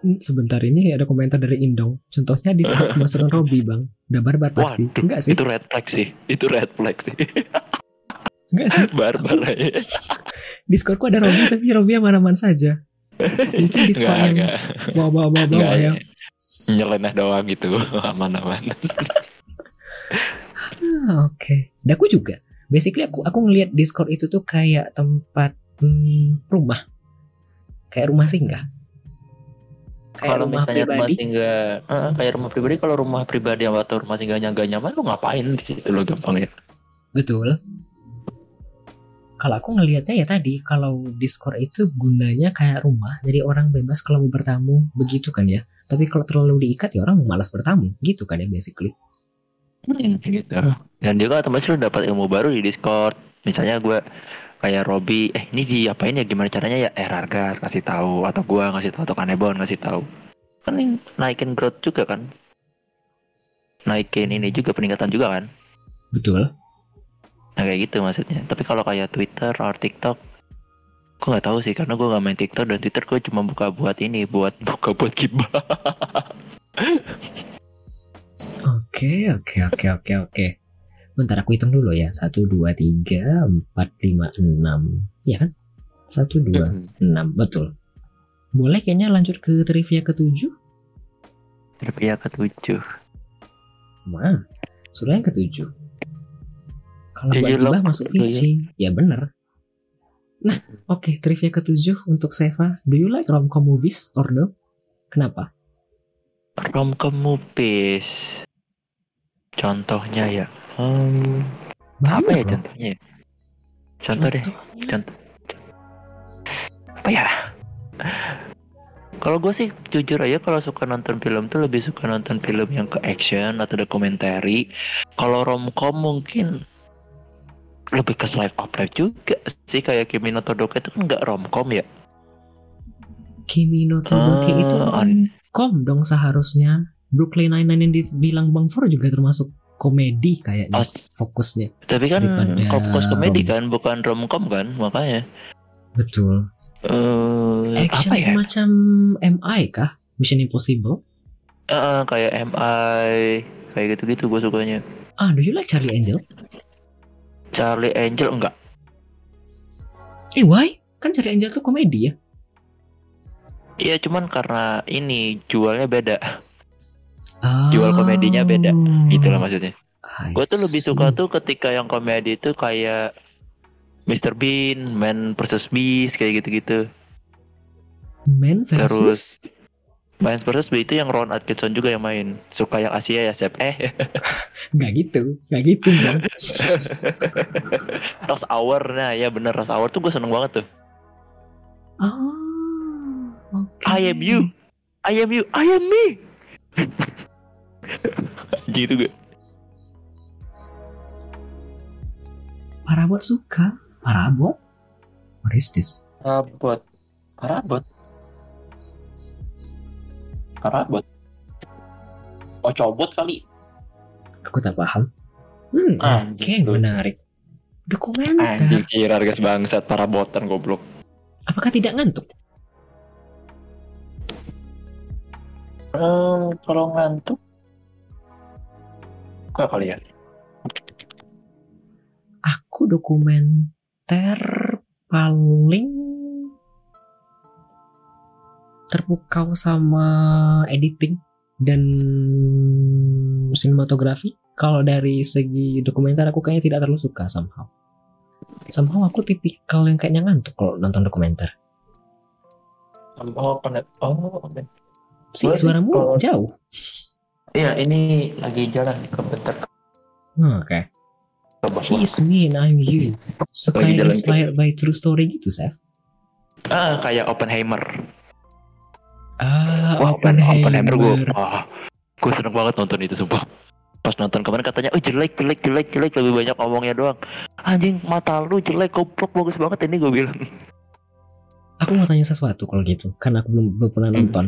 Hmm, Sebentar ini ada komentar dari Indong. Contohnya Discord <laughs> kemasukan Robby bang. Udah barbar pasti. Waduh, Enggak sih? Itu red flag sih. Itu red flag sih. <laughs> Enggak sih. Barbar aja. <laughs> Discordku ada Robby tapi Robby yang mana-mana saja. Mungkin Discord yang enggak. bawa-bawa Enggak, ya. Nyeleneh doang gitu. <laughs> Aman-aman. Ah, Oke. Dan aku juga. Basically aku aku ngelihat Discord itu tuh kayak tempat hmm, rumah. Kayak rumah singgah. Kayak Kalau rumah misalnya rumah pribadi. singgah, eh, kayak rumah pribadi, kalau rumah pribadi atau rumah singgahnya gak nyaman, lu ngapain di situ lo gampang ya? Betul. Kalau aku ngelihatnya ya tadi, kalau Discord itu gunanya kayak rumah, jadi orang bebas kalau mau bertamu, begitu kan ya. Tapi kalau terlalu diikat ya orang malas bertamu, gitu kan ya basically. Hmm, gitu. Dan juga otomatis lu dapat ilmu baru di Discord. Misalnya gue kayak Robby, eh ini diapain ya gimana caranya ya? Eh Rarga kasih tahu atau gua ngasih tahu atau Kanebon ngasih tahu. Kan ini naikin growth juga kan? Naikin ini juga peningkatan juga kan? Betul. Nah kayak gitu maksudnya. Tapi kalau kayak Twitter atau TikTok, gue nggak tahu sih karena gue nggak main TikTok dan Twitter gue cuma buka buat ini, buat <laughs> buka buat gibah. Oke, oke, oke, oke, oke. Bentar aku hitung dulu ya. 1, 2, 3, 4, 5, 6. Ya kan? 1, 2, 6. Betul. Boleh kayaknya lanjut ke trivia ke-7? Trivia ketujuh. Wah, sudah yang ke-7. Kalau Do buat gibah love masuk do you- fishing. Ya bener. Nah, oke. trivia ke-7 untuk Seva. Do you like rom-com movies or no? Kenapa? Romcom movies. Contohnya ya. Hmm, apa ya loh. contohnya? ya? Contoh deh. Contoh. Apa ya? Kalau gue sih jujur aja kalau suka nonton film tuh lebih suka nonton film yang ke action atau dokumentari. Kalau romcom mungkin lebih ke slice of life juga sih kayak Kimi no Todoke itu kan nggak romcom ya. Kimi no Todoke Ah, itu an- rom-com dong seharusnya. Brooklyn Nine-Nine yang dibilang Bang Fur juga termasuk komedi kayaknya Oh, fokusnya. tapi kan fokus komedi rom- kan bukan romcom kan makanya. Betul. Eh Action apa ya? semacam MI kah? Mission Impossible? Eh, kayak MI kayak gitu-gitu gue sukanya. Ah, do you like Charlie Angel? Charlie Angel enggak. Eh, why? Kan Charlie Angel tuh komedi ya? Iya cuman karena ini jualnya beda. Ah. Jual komedinya beda, Itulah maksudnya. Gue tuh lebih suka tuh ketika yang komedi itu kayak Mr. Bean, Man vs Beast kayak gitu-gitu. Man versus Terus Vs Beast itu yang Ron Atkinson juga yang main. Suka yang Asia ya, Sep. Eh, <laughs> nggak gitu, nggak gitu dong. <laughs> Rush Hour, nah ya bener Rush Hour tuh gue seneng banget tuh. Oh, oke. I am you. I am you, I am me. <laughs> gitu gue. Parabot suka. Parabot? What is this? Parabot. Parabot. Parabot. Oh cobot kali. Aku tak paham. Hmm, oke, Anjing lu. menarik. Dokumenter. Anjing kira guys bangsat parabotan goblok. Apakah tidak ngantuk? Hmm, kalau ngantuk Enggak kali ya. Aku dokumenter paling terpukau sama editing dan sinematografi. Kalau dari segi dokumenter aku kayaknya tidak terlalu suka somehow. Somehow aku tipikal yang kayaknya ngantuk kalau nonton dokumenter. Oh, penet. Oh, oke. Si suaramu kalau- jauh. Iya, ini lagi jalan ke bentar Hmm, Oke. ke bawah. He is me and I'm you. So kayak inspired by true story gitu, Seth. Ah, kayak Oppenheimer. Ah, Wah, Oppenheimer gue, Oppenheimer. wah, gue seneng banget nonton itu sumpah. Pas nonton kemarin katanya, oh jelek, jelek, jelek, jelek, lebih banyak ngomongnya doang. Anjing, mata lu jelek, goblok, bagus banget ini gue bilang. Aku mau tanya sesuatu kalau gitu, karena aku belum, belum pernah Hmm. nonton.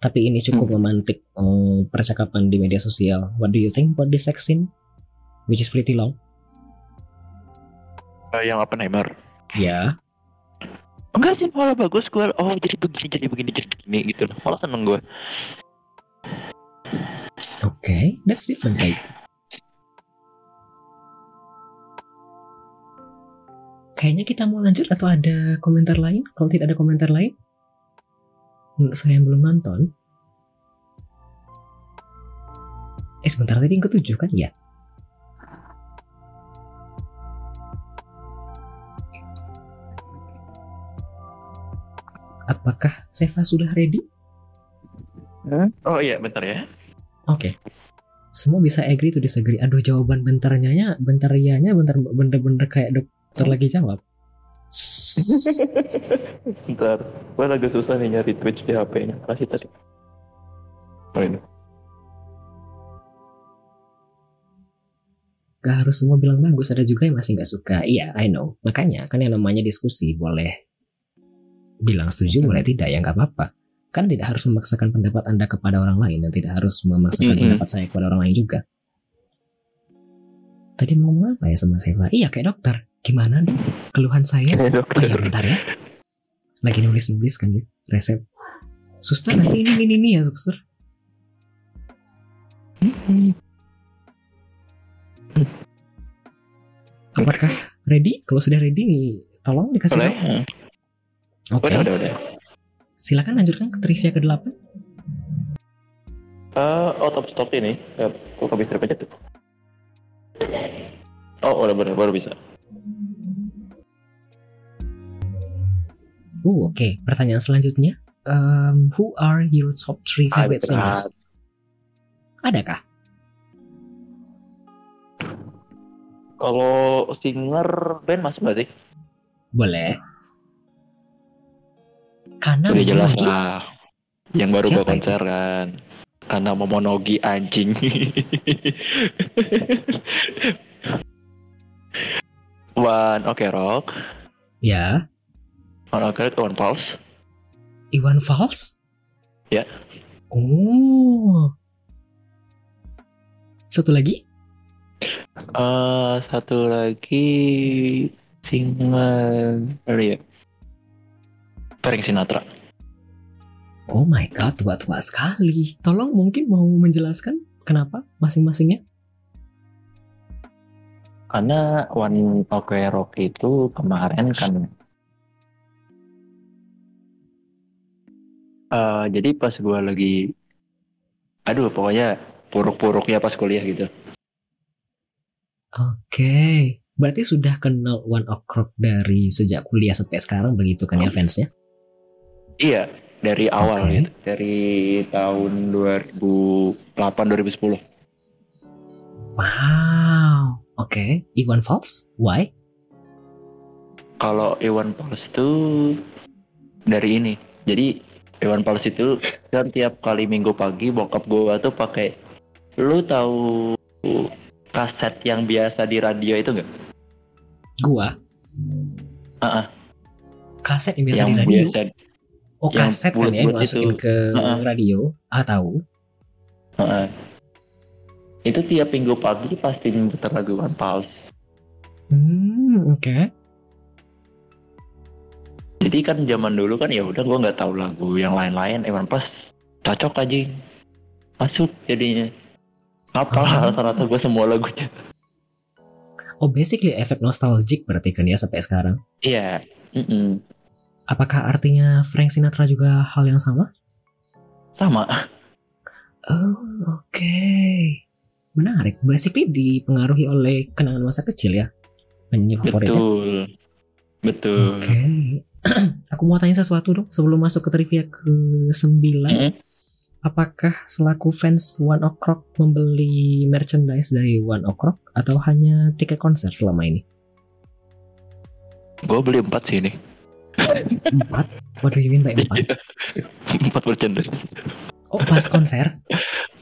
Tapi ini cukup memantik eh, percakapan di media sosial. What do you think about this sex scene? Which is pretty long. Eh, yang Oppenheimer. Ya. Enggak sih, malah bagus gue. Oh, jadi begini, jadi begini, jadi begini gitu. Malah seneng gue. Oke, that's different type. Kayaknya kita mau lanjut atau ada komentar lain? Kalau tidak ada komentar lain, menurut saya yang belum nonton. Eh sebentar tadi yang ketujuh kan? Ya. Apakah Seva sudah ready? Oh iya, bentar ya. Oke. Semua bisa agree to disagree. Aduh jawaban bentarnya nya, bentar ianya bentar bener-bener kayak dokter lagi jawab. Bentar, gue agak susah nih nyari Twitch di HP-nya. Kasih tadi. Oh ini. Gak harus semua bilang bagus, ada juga yang masih gak suka. Iya, I know. Makanya kan yang namanya diskusi boleh bilang setuju, boleh tidak, ya nggak apa-apa. Kan tidak harus memaksakan pendapat Anda kepada orang lain dan tidak harus memaksakan Mm-mm. pendapat saya kepada orang lain juga. Tadi mau ngomong apa ya sama Seva? Iya kayak dokter. Gimana keluhan saya? Eh, Oh dokter. iya bentar ya. Lagi nulis-nulis kan ya resep. Suster nanti ini ini ini ya suster. Apakah ready? Kalau sudah ready, tolong dikasih Boleh? Oke. Udah, udah, udah. Silakan lanjutkan ke trivia ke-8. Eh, out of stock ini. Kok habis trip aja tuh? Oh, udah bener, baru bisa. Uh, oke. Pertanyaan selanjutnya. Um, who are your top three favorite singers? Adakah? Kalau singer band masuk gak sih? Boleh. Karena Udah jelas lah. Yang baru Siapa gua konser kan. Karena Momonogi anjing. <laughs> One Oke Rock, Ya, One Oke Rock, One Pulse. Iwan Fals? Ya. Oh. Satu lagi? Eh satu lagi apa ya? Frank Sinatra. Oh my god, tua-tua sekali. Tolong mungkin mau menjelaskan kenapa masing-masingnya? Karena One Ok Rock itu kemarin kan eh jadi pas gua lagi aduh pokoknya puruk-puruknya pas kuliah gitu. Oke. Berarti sudah kenal One Ok Rock dari sejak kuliah sampai sekarang begitu kan ya fansnya? Iya, dari awal Oke. gitu. Dari tahun 2008 2010. Wow. Oke. Iwan Fals? Why? Kalau Iwan Fals itu dari ini. Jadi Iwan Fals itu kan tiap kali minggu pagi bokap gua tuh pakai lu tahu kaset yang biasa di radio itu enggak? Gua. Ah, ah, Kaset yang biasa yang di radio. biasa oh, kaset kan ya masukin itu. ke Heeh. radio. Ah, tahu. ah, ah. Itu tiap minggu pagi pasti muter lagu Iwan Fals. Hmm, oke. Jadi kan zaman dulu kan ya udah gua nggak tahu lagu yang lain-lain Iwan Fals cocok aja masuk jadinya apa Ah. rata-rata gue semua lagunya Oh, basically efek nostalgic berarti kan ya sampai sekarang. iya mm-mm. Apakah artinya Frank Sinatra juga hal yang sama? sama Oh, oke. Menarik. Basically dipengaruhi oleh kenangan masa kecil ya. Penyanyi favoritnya. betul betul Oke. <clears throat> Aku mau tanya sesuatu dong sebelum masuk ke trivia ke 9. Mm-mm. Apakah selaku fans One Ok Rock membeli merchandise dari One Ok Rock atau hanya tiket konser selama ini? gue beli empat sih ini Empat? What do you mean by empat? Iya. empat merchandise Oh, pas konser?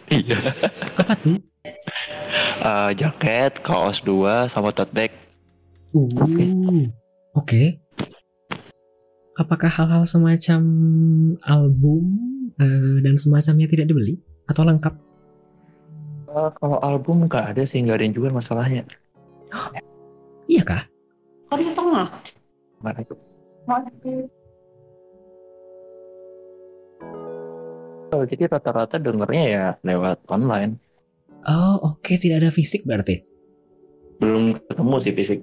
iya Apa tuh? Eh, jaket kaos dua sama tote bag Uh, oke. Apakah hal-hal semacam album eh, dan semacamnya tidak dibeli atau lengkap? Eh, kalau album nggak ada sih nggak ada yang jual masalahnya Iya kah? Oh di tengah. Mana itu? Oh, jadi rata-rata dengernya ya lewat online. Oh, oke, tidak ada fisik berarti. Belum ketemu sih fisik.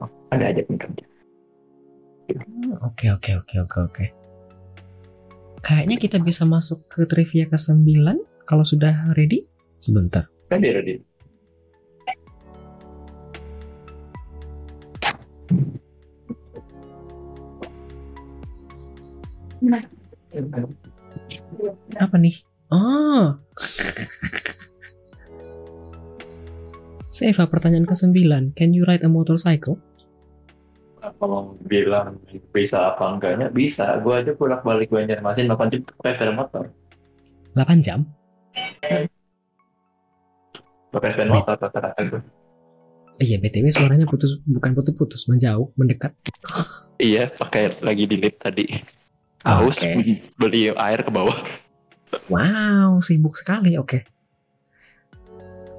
Oh, ada aja. Hmm, Oke, oke, oke, oke, oke. Kayaknya kita bisa masuk ke trivia ke-9 kalau sudah ready. Sebentar. Kan dia ready. Apa nih? Oh. Seva, pertanyaan ke-9. Can you ride a motorcycle? Kalau bilang bisa apa enggaknya bisa. Gue aja pulang balik Banjarmasin 8 jam pakai motor. 8 jam? Pakai sepeda motor rata-rata gue. Iya, BTW suaranya putus, bukan putus-putus, menjauh, mendekat. Iya, pakai lagi di lift tadi. Haus Oke. beli air ke bawah. Wow, sibuk sekali, oke.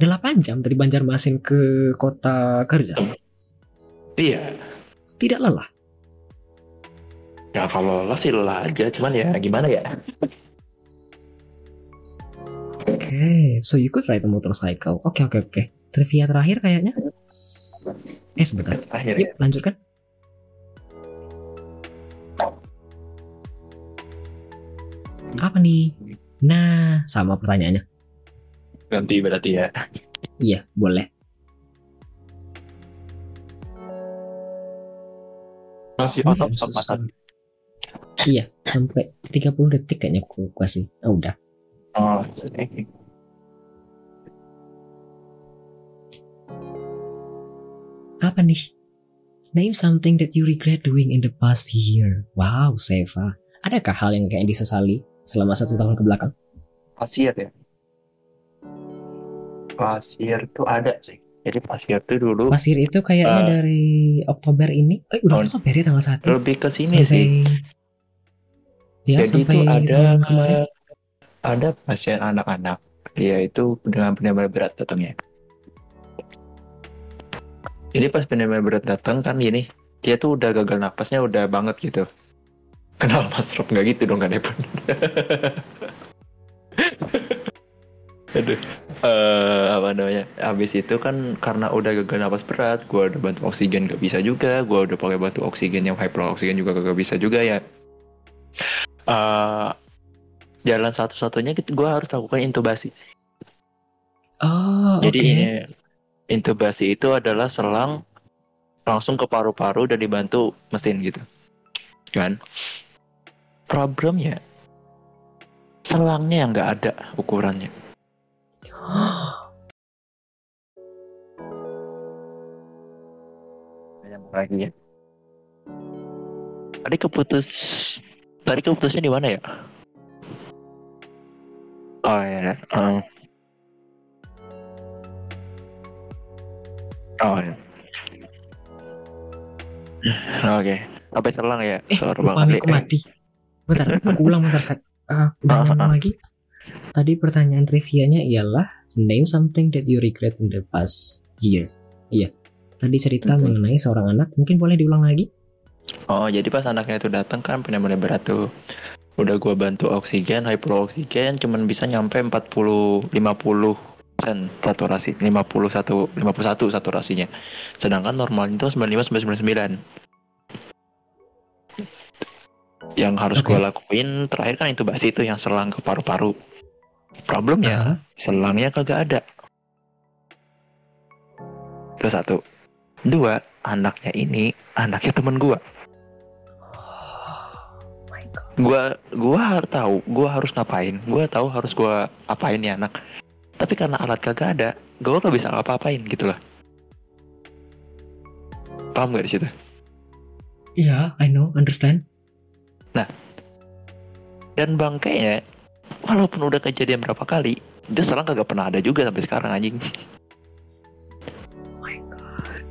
8 jam dari Banjarmasin ke kota kerja. Iya. Tidak lelah. Ya kalau lelah sih lelah aja, cuman ya gimana ya? Oke, so you could ride a motorcycle. Oke, oke, oke. Trivia terakhir kayaknya. Eh, sebentar. Akhirnya. Yuk, lanjutkan. Apa nih? Nah, sama pertanyaannya. Ganti berarti ya. Iya, boleh. Masih otot iya, Iya, sampai 30 detik kayaknya aku kasih. Oh, udah. Oh, jadi. Apa nih? Name something that you regret doing in the past year. Wow, Seva. Adakah hal yang kayak disesali selama satu tahun ke belakang? pasir ya. Pasir tuh ada sih. Jadi pasir tuh dulu Pasir itu kayaknya Eh. dari Oktober ini. Eh, udah Oktober ya tanggal 1. lebih ke sini sampai... sih. Ya, Jadi sampai itu ada kemarin. ada pasien anak-anak. Dia itu dengan penyakit berat datangnya. Jadi pas penyakit berat datang kan gini, dia tuh udah gagal napasnya udah banget gitu. Kenal Mas Rob nggak gitu dong kan ya Bun? Aduh. Eh, apa namanya? Habis itu kan karena udah gagal napas berat, gua udah bantu oksigen gak bisa juga, gua udah pakai bantu oksigen yang hyper oksigen juga gak bisa juga ya. Eh, jalan satu-satunya gitu, gua harus lakukan intubasi. Oh. Jadi intubasi itu adalah selang langsung ke paru-paru dan dibantu mesin gitu. Kan? Problemnya selangnya yang nggak ada ukurannya. <gasps> lagi ya. Tadi keputus tadi keputusnya di mana ya? Oh ya. eh. Oh ya. <sighs> Oke, sampai selang ya. Eh, Sorry lupa aku mati. Bentar, aku ulang bentar, nyambung ah, ah. lagi. Tadi pertanyaan trivianya ialah name something that you regret in the past year. Iya. Tadi cerita Mhm. mengenai seorang anak, mungkin boleh diulang lagi? Oh, jadi pas anaknya itu datang kan benar-benar berat tuh. Udah gua bantu oksigen, hyperoksigen cuman bisa nyampe 40 50 persen saturasi 51 51 saturasinya. Sedangkan normalnya itu 95 sampai 99. Yang harus Oke. gua lakuin terakhir kan intubasi itu yang selang ke paru-paru. Problemnya Ah, selangnya kagak ada. Itu satu. Dua, anaknya ini anaknya temen. Oh my god. gua gua harus tahu gua harus ngapain gua tahu harus gua apain nih anak tapi karena alat kagak ada gua gak bisa apa-apain gitu lah paham gak di situ Iya, I know, understand. Dan bangkainya walaupun udah kejadian berapa kali dia selang kagak pernah ada juga sampai sekarang anjing. Oh my god.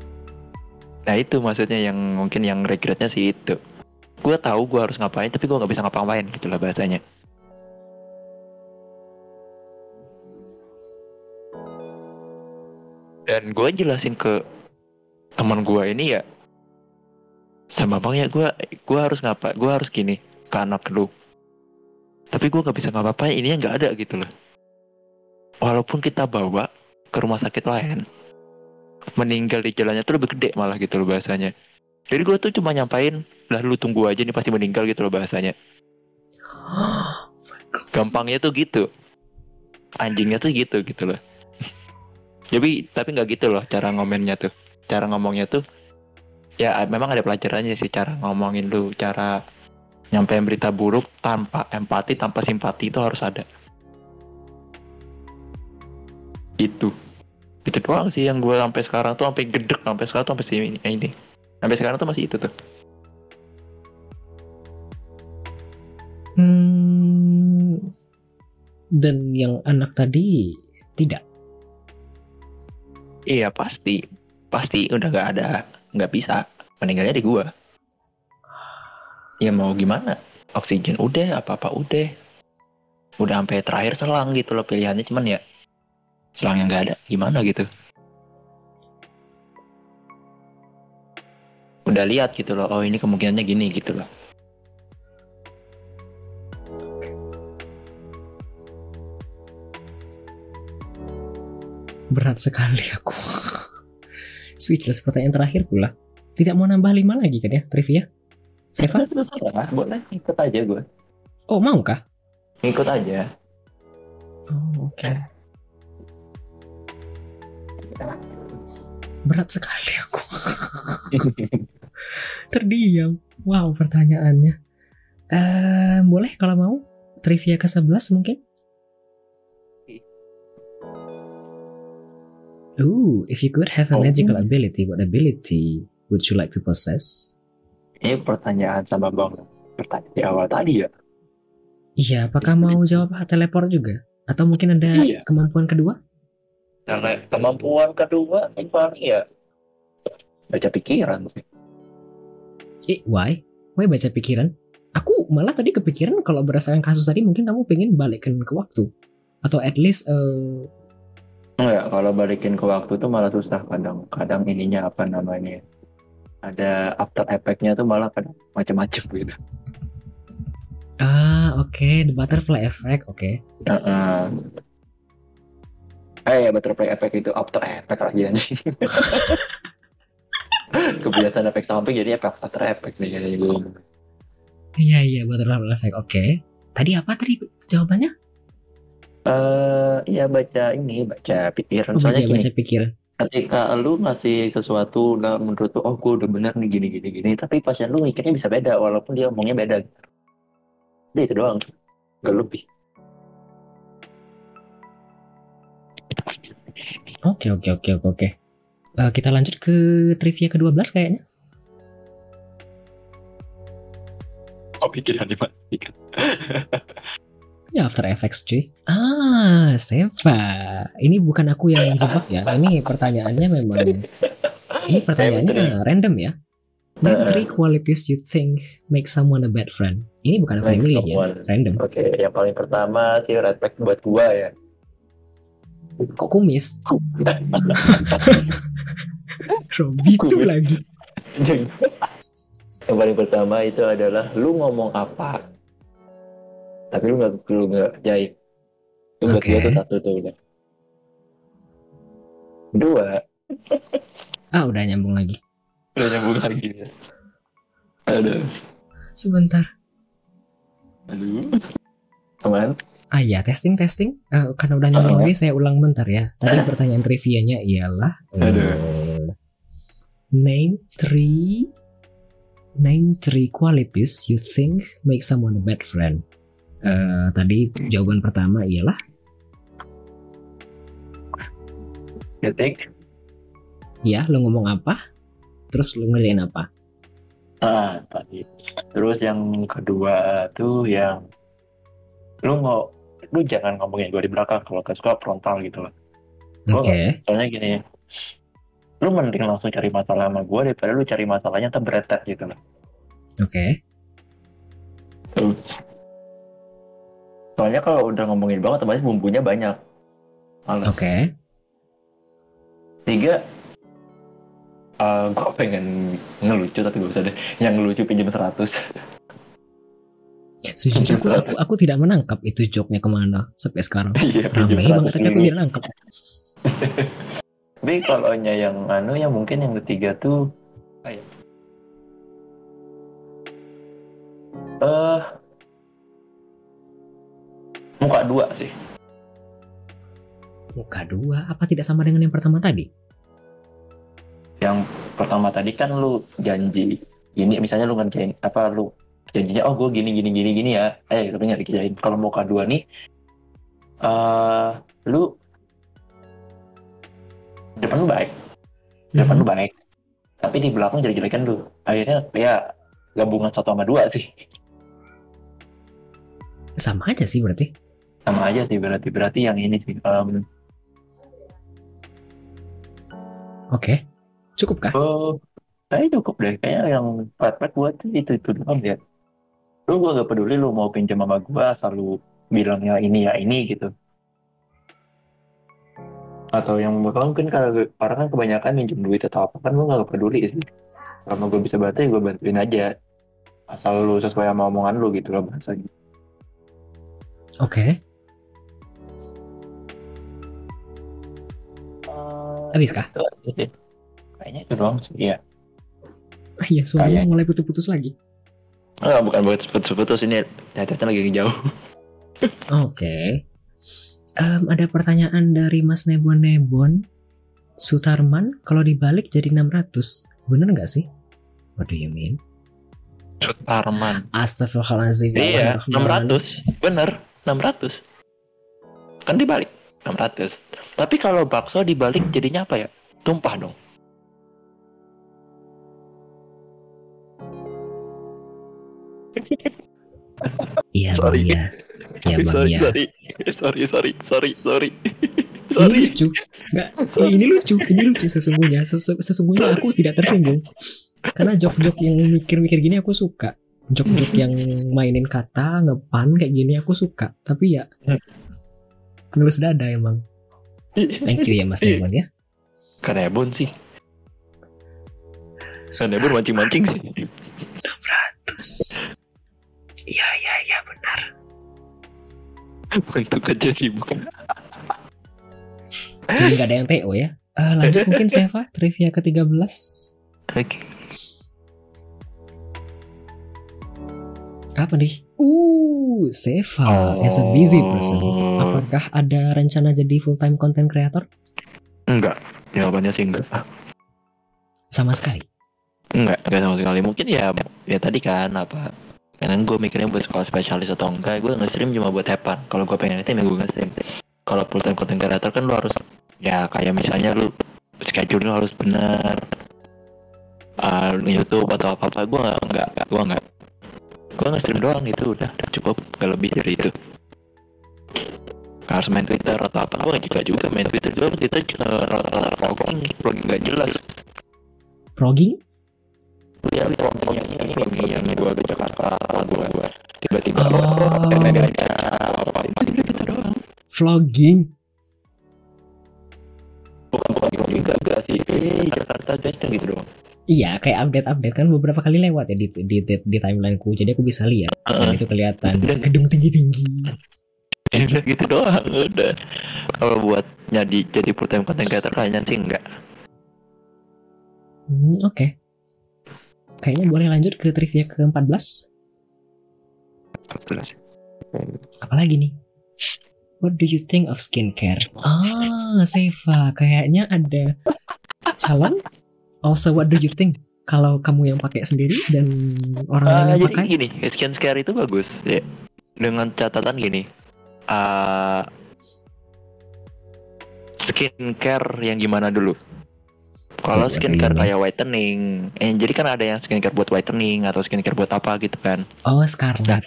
nah itu maksudnya yang mungkin yang regretnya sih itu. Gua tahu gua harus ngapain tapi gua nggak bisa ngapa-ngapain gitulah bahasanya. Dan gue jelasin ke teman gue ini ya sama bang ya gue gue harus ngapa gue harus gini ke anak lu. Tapi gue nggak bisa ngapa-ngapain ini nggak ada gitu loh. Walaupun kita bawa ke rumah sakit lain meninggal di jalannya tuh lebih gede malah gitu loh bahasanya. Jadi gue tuh cuma nyampain lah lu tunggu aja nih pasti meninggal gitu loh bahasanya. Gampangnya tuh gitu. Anjingnya tuh gitu gitu loh. <laughs> Jadi tapi nggak gitu loh cara ngomennya tuh. Cara ngomongnya tuh ya memang ada pelajarannya sih cara ngomongin lu cara nyampein berita buruk tanpa empati tanpa simpati itu harus ada. Itu itu doang sih yang gue sampai sekarang tuh sampai gedek sampai sekarang tuh sampai sini ini. Sampai sekarang tuh masih itu tuh. Hmm, dan yang anak tadi tidak. iya pasti. Pasti udah nggak ada nggak bisa. Meninggalnya di gua. Ya mau gimana? Oksigen udah apa apa udah. Udah sampai terakhir selang gitu loh pilihannya cuman ya selang yang nggak ada gimana gitu? Udah lihat gitu loh oh ini kemungkinannya gini gitu loh. Berat sekali aku. Speechless pertanyaan terakhir pula. Tidak mau nambah lima lagi kan ya trivia? Seva? <laughs> Terserah, boleh ikut aja gue Oh mau kah? ikut aja Oh oke. Berat sekali aku. <laughs> Terdiam. Wow pertanyaannya. Eh boleh kalau mau trivia ke 11 mungkin? Ooh, if you could have a Oh. magical ability, what ability would you like to possess? ini pertanyaan sama bang pertanyaan di awal tadi ya Iya, apakah mau jawab teleport juga? Atau mungkin ada Iya. kemampuan kedua? karena kemampuan kedua yang paling ya baca pikiran Eh, why? Why baca pikiran? Aku malah tadi kepikiran kalau berdasarkan kasus tadi mungkin kamu pengen balikin ke waktu. Atau at least eh, Enggak, kalau balikin ke waktu tuh malah susah kadang. Kadang ininya apa namanya? Ada after effect-nya tuh malah kadang macam-macam gitu. ah oke the butterfly effect oke. Heeh. Eh, ya butterfly effect itu after effect lagi anjing. <laughs> Kebiasaan efek samping jadi efek after effect nih kayaknya gue. Iya iya butterfly effect oke. Tadi apa tadi jawabannya? Eh, iya baca ini, baca pikiran. Oh, baca Soalnya gini, baca pikiran. ketika lu ngasih sesuatu dan menurut lu, oh gue udah bener nih gini gini gini, tapi pasien lu mikirnya bisa beda walaupun dia ngomongnya beda. Udah itu doang, gak lebih. Oke oke oke oke oke. Eh, kita lanjut ke trivia ke-12 kayaknya. Oh pikiran dimatikan. <laughs> Ya After Effects cuy. Ah, Seva. Ini bukan aku yang menjebak ya. Ini pertanyaannya memang ini pertanyaannya random ya. Name three qualities you think make someone a bad friend. Ini bukan aku yang milih ya. Random. Oke, yang paling pertama sih flag buat gua ya. Kok kumis? <laughs> Robi itu Kumis. lagi. yang paling pertama itu adalah lu ngomong apa, tapi lu nggak lu nggak jahit. Itu buat Oke. gua tuh satu tuh udah. Dua, Ah, udah nyambung lagi. udah nyambung lagi. Aduh, Sebentar. aduh. Aman? Ah ya, testing testing. Eh, karena udah nyambung lagi, saya ulang bentar ya. Tadi pertanyaan trivianya ialah Aduh. name three name three qualities you think make someone a bad friend. Eh, tadi jawaban pertama ialah You think? ya lo ngomong apa, terus lo ngerjain apa. Ah, tadi. Terus yang kedua tuh yang lu mau lu jangan ngomongin gue di belakang kalau gak suka frontal gitu loh. Oke, Oh. Soalnya gini, lu mending langsung cari masalah sama gue daripada lu cari masalahnya ntar beretet gitu loh. oke, Soalnya kalau udah ngomongin banget otomatis bumbunya banyak. Oke. Tiga, Eh, gue pengen ngelucu tapi gak usah deh. Yang ngelucu pinjam 100. Sejujurnya aku, aku, aku tidak menangkap itu joke-nya ke mana sampai sekarang. Iya, Ramai banget 100 tapi aku tidak nangkap. <laughs> Tapi kalau yang anu yang mungkin yang ketiga tuh kayak eh muka dua sih. Muka dua, apa tidak sama dengan yang pertama tadi? Yang pertama tadi kan lu janji ini misalnya lu ngerjain apa lu janjinya oh gue gini gini gini gini ya. Eh tapi nggak dikerjain kalau muka dua nih eh lu depan lu baik. Depan lu baik. Tapi di belakang jadi jelekan lu. Akhirnya ya gabungan satu sama dua sih. Sama aja sih berarti. Sama aja sih berarti berarti yang ini sih um, Oke. Cukup kah? oh kayaknya cukup deh. Kayaknya yang flat buat itu itu doang ya. Lu gua gak peduli lu mau pinjam sama gua asal lu bilangnya ini ya ini gitu. Atau yang kalau mungkin kalau orang kan kebanyakan minjem duit atau apa kan gua gak peduli sih. Kalau gue bisa bantu ya gue bantuin aja. Asal lu sesuai sama omongan lu gitu loh bahasanya. Oke. Habis kah? Kayaknya itu doang sih iya Iya, suaranya mulai putus-putus lagi. Enggak, bukan buat putus-putus ini ternyata lagi jauh. <laughs> Oke. Em, ada pertanyaan dari Mas Nebon Nebon. Sutarman, kalau dibalik jadi 600. Bener nggak sih? What do you mean? Sutarman. Astagfirullahaladzim. ya Iya, Allah, Rahman. 600. Bener, 600. Kan dibalik 600. Tapi kalau bakso dibalik jadinya apa ya? Tumpah dong. Iya, Bang, Sorry. iya. Iya, Bang, sorry, iya. sorry, sorry, sorry, sorry, sorry. Ini sorry. lucu. Nggak, ya, ini lucu. Ini lucu sesungguhnya. Sesu- sesungguhnya aku tidak tersinggung. Karena jok-jok yang mikir-mikir gini aku suka. Jok-jok yang mainin kata, ngepan kayak gini aku suka. Tapi ya, ngelus dada emang. Thank you ya Mas Iya. Nebon ya. Kanebon sih. Kanebon mancing-mancing sih. Terus. Iya, iya, iya benar. Untuk kerja sibuk. Jadi nggak ada yang TO ya. Eh, lanjut mungkin Seva, trivia ke-13. Oke. Apa nih? Uh, Seva as a busy person. Oh. Apakah ada rencana jadi full time content creator? Enggak. Jawabannya sih enggak. Sama sekali. Enggak, enggak sama sekali. Mungkin ya, ya tadi kan apa? Karena gue mikirnya buat sekolah spesialis atau enggak, gue nge-stream cuma buat hepan. Kalau gue pengen itu, ya gue nge-stream. Kalau full time content creator kan lu harus, ya kayak misalnya lu schedule lu harus benar. Uh, YouTube atau apa apa, gue enggak, enggak, gue enggak. Gue nge-stream doang itu udah, udah cukup, gak lebih dari itu. Harus main Twitter atau apa, gue juga juga main Twitter juga, Twitter uh, rata-rata vlogging, vlogging gak jelas. Vlogging? ya vlogging yang ini vlogging yang gua ke Jakarta gua gua tiba-tiba Oh. ada apa apa gitu gitu doang Vlogging? bukan vlogging gak sih eh Jakarta kan gitu doang Iya, kayak update-update kan beberapa kali lewat ya di di, di, di timelineku, jadi aku bisa lihat. Dan itu kelihatan Dan- gedung tinggi-tinggi. ya udah gitu doang udah kalau buat jadi jadi full time content creator kayaknya sih enggak Hmm, Oke. Kayaknya boleh lanjut ke trivia ke-14. Apalagi nih? What do you think of skincare? Ah, Seva, kayaknya ada calon. Also, what do you think? Kalau kamu yang pakai sendiri dan orang lain Ah, yang jadi pakai? gini skin care itu bagus ya dengan catatan gini ah skincare yang gimana dulu kalau Iya, skincare iya. kayak whitening eh, jadi kan ada yang skincare buat whitening atau skincare buat apa gitu kan Oh, Scarlett.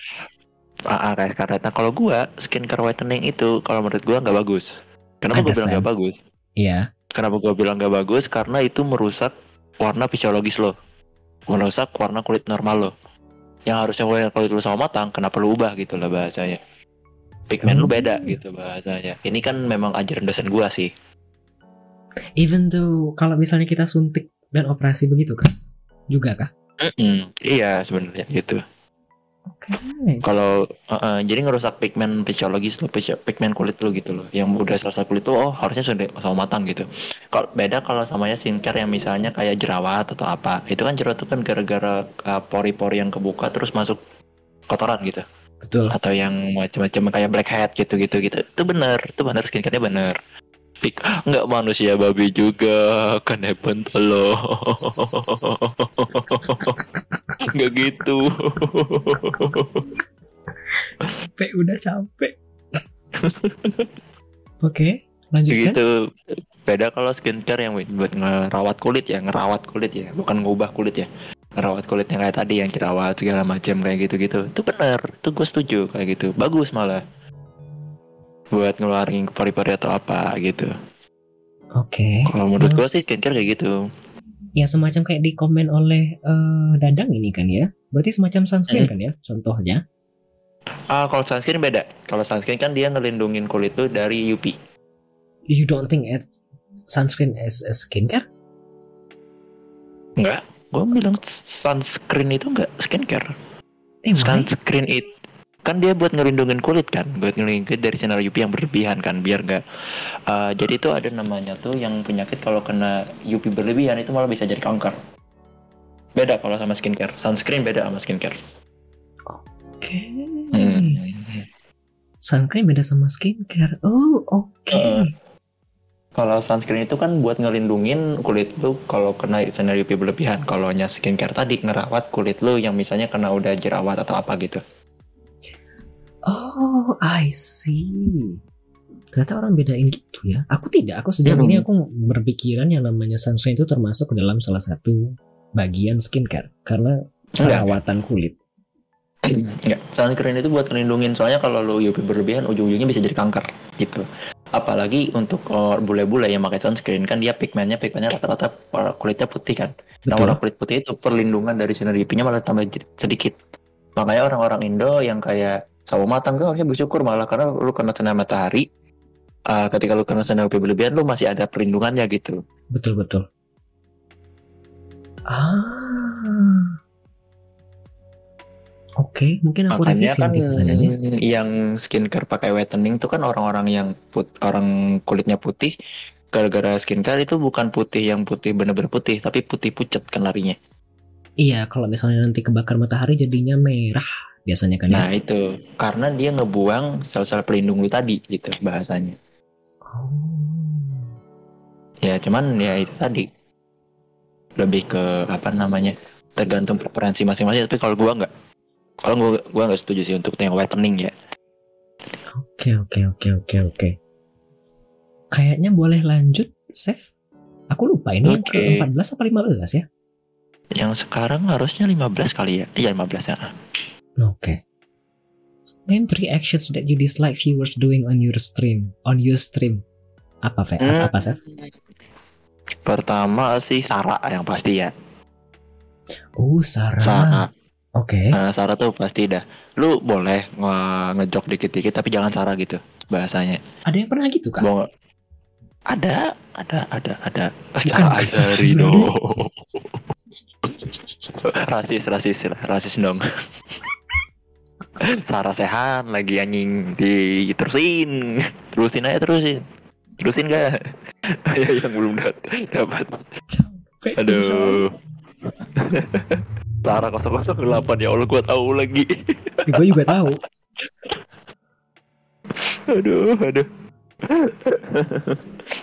ah, ah, kayak Scarlett nah kalau gua skincare whitening itu kalau menurut gua nggak bagus kenapa gua bilang nggak bagus Iya. kenapa gua bilang nggak bagus karena itu merusak warna fisiologis lo merusak warna kulit normal lo yang harusnya warna kulit lo sama matang kenapa lo ubah gitu lah bahasanya pigmen lu Hmm. beda gitu bahasanya ini kan memang ajaran dosen gua sih Even though kalau misalnya kita suntik dan operasi begitu kan? Juga kah? Mm-mm, iya sebenarnya gitu. Oke. Kalau uh, uh, jadi ngerusak pigmen fisiologis lo, pigmen kulit lo gitu loh. Yang udah selesai kulit tuh oh harusnya sudah sama matang gitu. Kalau beda kalau samanya skincare yang misalnya kayak jerawat atau apa. Itu kan jerawat tuh kan gara-gara uh, pori-pori yang kebuka terus masuk kotoran gitu. Betul. Atau yang macam-macam kayak blackhead gitu-gitu gitu. Itu bener, itu bener skincare-nya bener. Pik- Nggak manusia babi juga kan hebat lo. <laughs> Nggak gitu. Capek udah capek. Oke, lanjutkan. gitu. Beda kalau skincare yang buat ngerawat kulit ya ngerawat kulit ya bukan ngubah kulit ya. Ngerawat kulit yang kayak tadi yang jerawat segala macam kayak gitu gitu itu benar itu gue setuju kayak gitu. Bagus malah buat ngeluarin pori-pori atau apa gitu Oke. kalau menurut gue sih skincare kayak gitu Ya semacam kayak di komen oleh eh, Dadang ini kan ya. Berarti semacam sunscreen Hmm. kan ya contohnya. ah kalau sunscreen beda kalau sunscreen kan dia ngelindungin kulit tuh dari UV You don't think it sunscreen as a skincare? enggak gue bilang sunscreen itu enggak skincare Eh, why? sunscreen itu kan dia buat ngelindungin kulit kan buat ngelindungin dari sinar UV yang berlebihan kan biar nggak uh, jadi itu ada namanya tuh yang penyakit kalau kena UV berlebihan itu malah bisa jadi kanker beda kalau sama skincare sunscreen beda sama skincare Oke. Hmm. Sunscreen beda sama skincare. Oh, oke. Heeh. kalau sunscreen itu kan buat ngelindungin kulit lu kalau kena sinar UV berlebihan kalau nya skincare tadi ngerawat kulit lu yang misalnya kena udah jerawat atau apa gitu Oh, I see. Ternyata orang bedain gitu ya. Aku tidak. Aku sejauh ini Hmm. aku berpikiran yang namanya sunscreen itu termasuk ke dalam salah satu bagian skincare karena perawatan kulit. Enggak, sunscreen itu buat ngelindungin soalnya kalau lu UV berlebihan ujung-ujungnya bisa jadi kanker gitu. Apalagi untuk oh, bule-bule yang pakai sunscreen kan dia pigmennya pigmennya rata-rata kulitnya putih kan. Nah, orang kulit putih itu perlindungan dari sinar UV-nya malah tambah sedikit. Makanya orang-orang Indo yang kayak sawo matang tuh harusnya bersyukur malah karena lu kena sinar matahari. ah, ketika lu kena sinar UV berlebihan lu masih ada perlindungannya gitu. Betul betul. Ah. Oke, mungkin aku Makanya revisi kan yang skincare pakai whitening tuh kan orang-orang yang put orang kulitnya putih gara-gara skincare itu bukan putih yang putih bener-bener putih tapi putih pucet kan larinya. Iya, kalau misalnya nanti kebakar matahari jadinya merah biasanya kan Nah ya. itu karena dia ngebuang sel-sel pelindung lu tadi gitu bahasanya. Oh. Ya cuman ya itu tadi lebih ke apa namanya tergantung preferensi masing-masing tapi kalau gua nggak kalau gua gua nggak setuju sih untuk yang whitening ya. Oke, oke, oke, oke, oke. Kayaknya boleh lanjut, Chef. Aku lupa ini yang Oke. ke 14 apa 15 ya? Yang sekarang harusnya 15 kali ya. Iya 15 ya. Oke. Name three actions that you dislike viewers doing on your stream. On your stream. Apa, Fe? Hmm. Apa, Chef? Pertama sih Sarah yang pasti ya. Oh, Sarah. Sarah. Oke. Nah, Sarah tuh pasti dah. Lu boleh nge- ngejok dikit-dikit tapi jangan Sarah gitu bahasanya. Ada yang pernah gitu, Kak? Mau ada, ada, ada, ada. Bukan Sarah bukan Sarah dong. <laughs> rasis, rasis, rasis dong. Sarah Sehan lagi anjing diterusin, terusin aja terusin, terusin gak? <laughs> ya yang belum dapat. Capek. Aduh. Sarah 008 ya Allah gua tahu lagi. Gue juga tahu. aduh, aduh.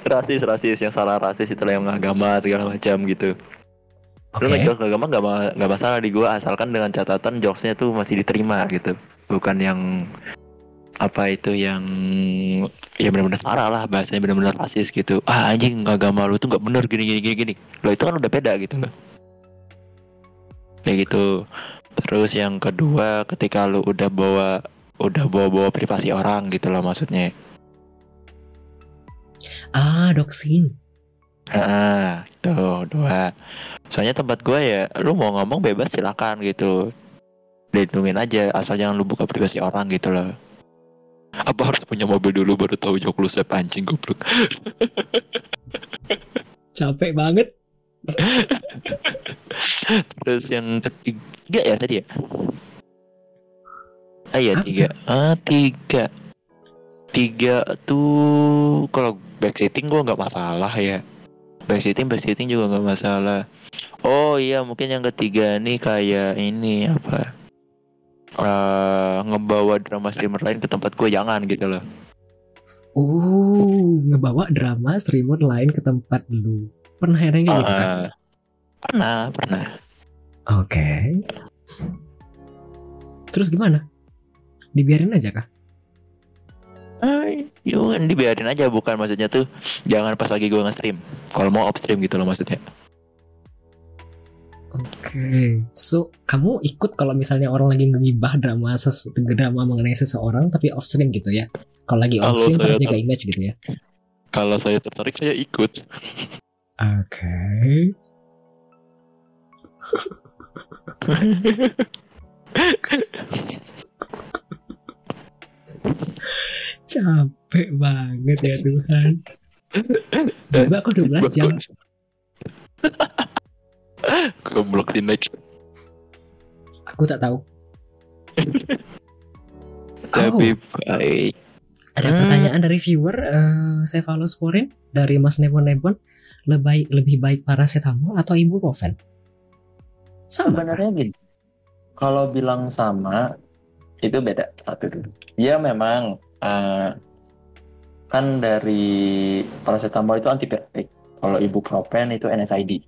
rasis, rasis yang salah rasis itulah yang agama segala macam gitu. Oke. Lu ngejok agama nggak ma- nggak masalah di gua asalkan dengan catatan jokesnya tuh masih diterima gitu. Bukan yang apa itu yang ya benar-benar salah lah bahasanya benar-benar rasis gitu. Ah anjing agama lu tuh nggak bener gini gini gini gini. Lo itu kan udah beda gitu loh. Kayak gitu. Terus yang kedua ketika lu udah bawa udah bawa-bawa privasi orang gitu loh maksudnya. Ah, doxing. Ah, tuh dua. Soalnya tempat gue ya, lu mau ngomong bebas silakan gitu. Lindungin aja, asal jangan lu buka privasi orang gitu loh. Apa harus punya mobil dulu baru tahu jok lu sep anjing goblok. <laughs> Capek banget. <laughs> Terus yang ketiga ya tadi ya? Ah iya Apa? tiga. Ah tiga. Tiga tuh kalau backseating gua nggak masalah ya. Backseating backseating juga nggak masalah. Oh iya mungkin yang ketiga nih kayak ini apa? eh ngebawa drama streamer lain ke tempat gue jangan gitu loh. Oh, ngebawa drama streamer lain ke tempat lu. Pernah ada yang kayak gitu kan? Ah, pernah pernah. Oke. Terus gimana? Dibiarin aja kah? Ay, yuk dibiarin aja bukan maksudnya tuh jangan pas lagi gue nge-stream. Kalau mau off stream gitu loh maksudnya. Oke. So, kamu ikut kalau misalnya orang lagi ngibah drama ses drama mengenai seseorang tapi off stream gitu ya? Kalau lagi Kalau stream harus jaga image gitu ya? Kalau saya tertarik saya ikut. Oke. Capek banget ya Tuhan. Coba aku 12 jam. <laughs> Goblok di next. Aku tak tahu. <laughs> Oh, Lebih baik. ada Hmm. pertanyaan dari viewer eh Cephalosporin dari Mas Nebon Nebon. Lebih lebih baik paracetamol atau ibuprofen? Sama. Sebenarnya gini. Kalau bilang sama itu beda satu dulu. Ya memang eh, kan dari paracetamol itu antipiretik. Kalau ibuprofen itu NSAID.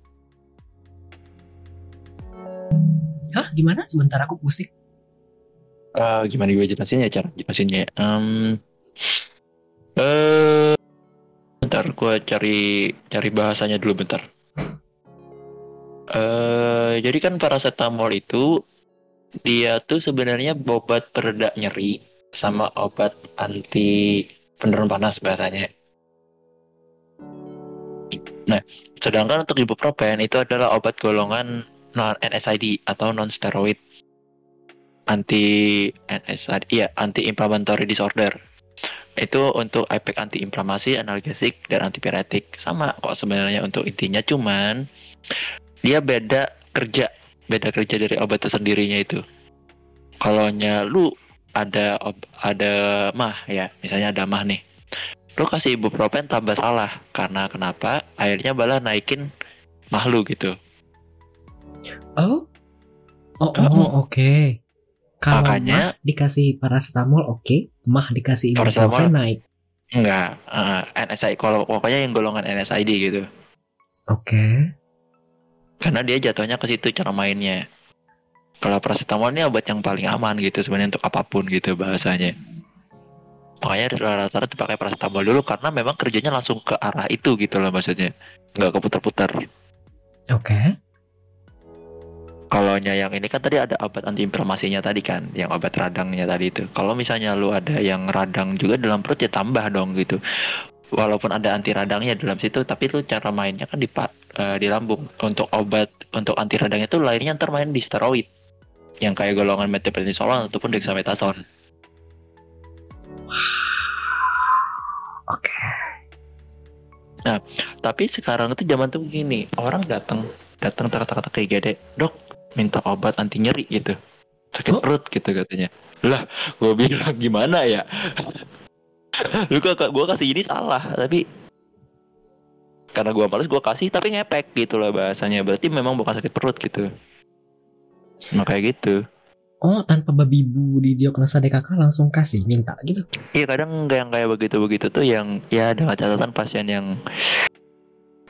Hah, gimana? Sebentar aku pusing. Eh, gimana gue jelasinnya cara jelasinnya? Em, eh, bentar, gue cari cari bahasanya dulu bentar. Eh, jadi kan paracetamol itu dia tuh sebenarnya obat pereda nyeri sama obat anti penurun panas bahasanya. Nah, sedangkan untuk ibuprofen itu adalah obat golongan non NSAID atau non steroid anti NSAID, iya anti inflammatory disorder. Itu untuk efek anti inflamasi, analgesik dan antipiretik. Sama kok sebenarnya untuk intinya cuman dia beda kerja, beda kerja dari obat itu sendirinya itu. Kalau lu ada ob- ada mah ya, misalnya ada mah nih. Lu kasih ibuprofen tambah salah karena kenapa? Akhirnya malah naikin mah lu gitu. Oh, oh, oh, Oh. oke. Kalau Makanya- mah dikasih paracetamol oke, mah dikasih ibuprofen naik. Enggak, eh, NSAID kalau pokoknya yang golongan NSAID gitu. Oke. Karena dia jatuhnya ke situ cara mainnya. Kalau paracetamol ini obat yang paling aman gitu sebenarnya untuk apa pun gitu bahasanya. Makanya rata-rata dipakai paracetamol dulu karena memang kerjanya langsung ke arah itu gitu loh maksudnya. Nggak keputar-putar. Oke. Kalau yang ini kan tadi ada obat anti inflamasinya tadi kan, yang obat radangnya tadi itu. Kalau misalnya lu ada yang radang juga dalam perut ya tambah dong gitu. Walaupun ada anti radangnya dalam situ, tapi lu cara mainnya kan di pa- eh, di lambung. Untuk obat untuk anti radangnya itu lainnya ntar main di steroid, yang kayak golongan methylprednisolone ataupun dexamethasone. Oke. Tapi sekarang itu zaman tuh begini, orang datang datang kata-kata kayak gede, dok minta obat anti nyeri gitu, sakit Oh. perut gitu katanya. Lah, gue bilang gimana ya? <laughs> Lu kok gue kasih ini salah, tapi karena gue males gue kasih tapi ngepek gitu lah bahasanya. Berarti memang bukan sakit perut gitu. Kayak gitu. Oh, tanpa babi bu di diagnosa DKK langsung kasih minta gitu. Iya kadang nggak yang kayak begitu-begitu tuh yang ya dengan catatan pasien yang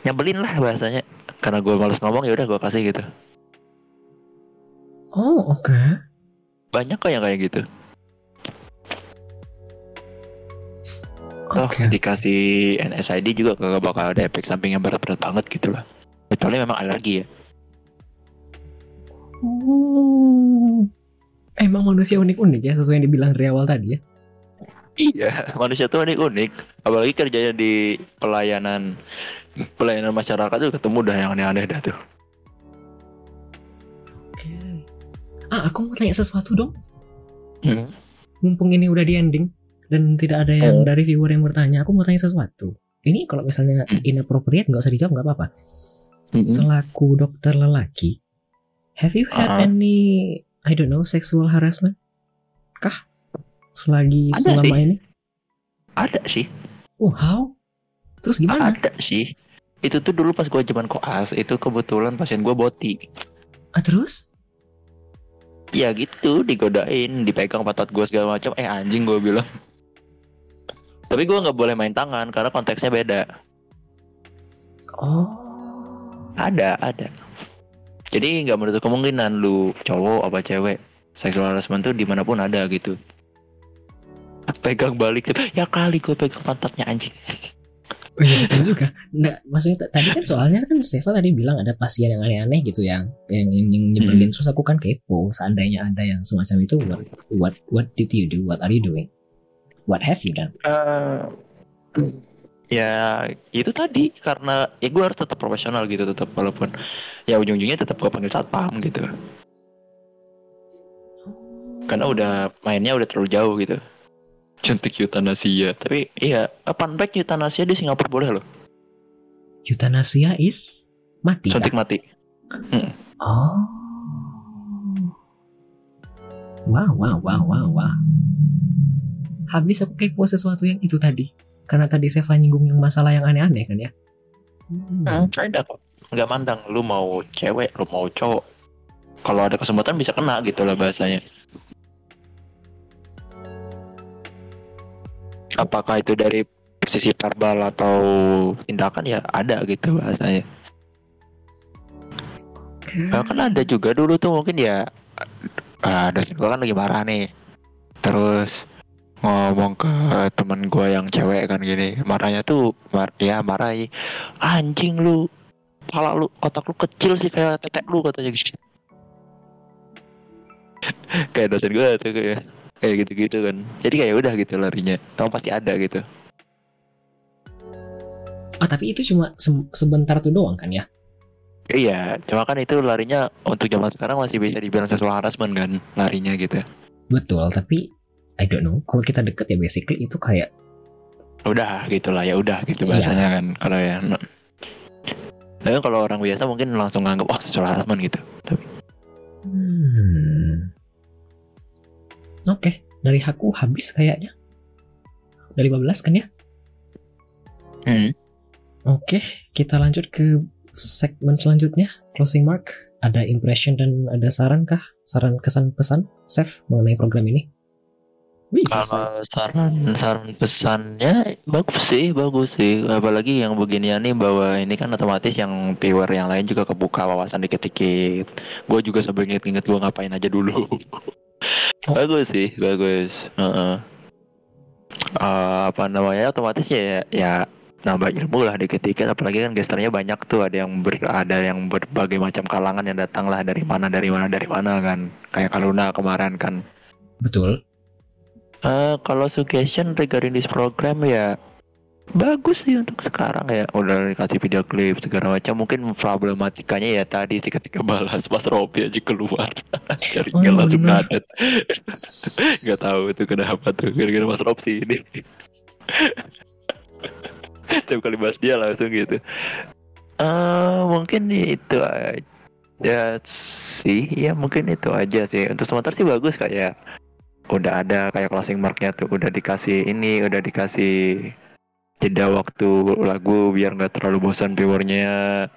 nyebelin lah bahasanya. Karena gue males ngomong ya udah gue kasih gitu. Oh, oke. banyak kok yang kayak gitu. Toh Oke. dikasih NSID juga kagak bakal ada efek samping yang berat-berat banget gitu lah. Kecuali memang alergi ya. Oh. Emang manusia unik-unik ya sesuai yang dibilang dari awal tadi ya. Iya, <laughs> manusia tuh unik-unik. Apalagi kerjanya di pelayanan pelayanan masyarakat tuh ketemu dah yang aneh-aneh dah tuh. Ah, aku mau tanya sesuatu dong. Hmm. Mumpung ini udah di ending dan tidak ada yang Oh. dari viewer yang bertanya, aku mau tanya sesuatu. Ini kalau misalnya Hmm. inappropriate nggak usah dijawab nggak apa-apa. Mm-mm. selaku dokter lelaki, have you had Uh-uh. any I don't know sexual harassment? Kah? Selagi Ada selama sih. ini? Ada sih. Oh, how? Terus gimana? Ada sih. Itu tuh dulu pas gue zaman koas itu kebetulan pasien gue boti. Ah, terus? Ya gitu digodain, dipegang patat gue segala macam. Eh anjing gue bilang. Tapi gue nggak boleh main tangan karena konteksnya beda. Oh. Ada, ada. Jadi nggak menutup kemungkinan lu cowok apa cewek sexual harassment tuh di mana pun ada gitu. Pegang balik, ya kali gue pegang pantatnya anjing. Oh iya betul juga. Nggak, maksudnya tadi kan soalnya kan Seva tadi bilang ada pasien yang aneh-aneh gitu yang yang yang, yang nyebelin terus aku kan kepo. Seandainya ada yang semacam itu, what what what did you do? What are you doing? What have you done? Eh, ya itu tadi karena ya gue harus tetap profesional gitu tetap walaupun ya ujung-ujungnya tetap gue panggil satpam gitu karena udah mainnya udah terlalu jauh gitu suntik eutanasia tapi iya fun fact eutanasia di Singapura boleh loh Euthanasia is mati. kah? suntik mati Oh. Wow, wow, wow, wow, wow. Habis aku kepo sesuatu yang itu tadi. Karena tadi Seva nyinggung yang masalah yang aneh-aneh kan ya. Hmm. hmm, ada kok nggak mandang lu mau cewek lu mau cowok kalau ada kesempatan bisa kena gitu lah bahasanya apakah itu dari posisi verbal atau tindakan? Ya ada gitu bahasanya. Nah, kan ada juga dulu tuh mungkin ya uh, dosen gua kan lagi marah nih. Terus ngomong ke temen gua yang cewek kan gini marahnya tuh mar ya marah "Ih, anjing lu kepala lu otak lu kecil sih kayak tetek lu katanya gitu. <laughs> Kayak dosen gua tuh kayak kayak gitu-gitu kan jadi kayak udah gitu larinya kamu pasti ada gitu Oh tapi itu cuma se- sebentar tuh doang kan ya? iya cuma kan itu larinya untuk zaman sekarang masih bisa dibilang sexual harassment kan larinya gitu Betul, tapi I don't know. Kalau kita deket ya basically itu kayak udah gitu lah ya udah gitu Iya. bahasanya kan kalau ya no. tapi kalau orang biasa mungkin langsung nganggap wah sexual harassment gitu hmm. Oke, dari aku habis kayaknya. Dari 15 kan ya? hmm. Oke, kita lanjut ke segmen selanjutnya, closing mark. Ada impression dan ada saran kah? Saran kesan pesan, Chef mengenai program ini? Selesai. kalau saran saran pesannya bagus sih bagus sih. Apalagi yang beginian nih bahwa ini kan otomatis yang viewer yang lain juga kebuka wawasan dikit-dikit. Gue juga sambil inget-inget gue ngapain aja dulu. <laughs> Bagus sih bagus. Heeh. Eh, apa namanya otomatis ya ya nambah ilmu lah dikit-dikit. Apalagi kan gesternya banyak tuh ada yang ber, ada yang berbagai macam kalangan yang datang lah dari mana dari mana dari mana kan. Kayak Kaluna kemarin kan. Betul. Eh, kalau suggestion regarding this program ya bagus sih untuk sekarang ya. Udah dikasih video klip segala macam. Mungkin problematikanya ya tadi ketika balas Mas Robi aja keluar. <laughs> Jaringnya Oh, langsung bener. ngadet <laughs> nggak tahu itu kenapa tuh gara-gara Mas Rob sih ini. <laughs> Tiap kali bahas dia langsung gitu. Eh mungkin itu aja sih. Ya mungkin itu aja sih. Untuk sementara sih bagus kayak udah ada kayak closing marknya tuh udah dikasih ini udah dikasih jeda waktu lagu biar nggak terlalu bosan viewernya.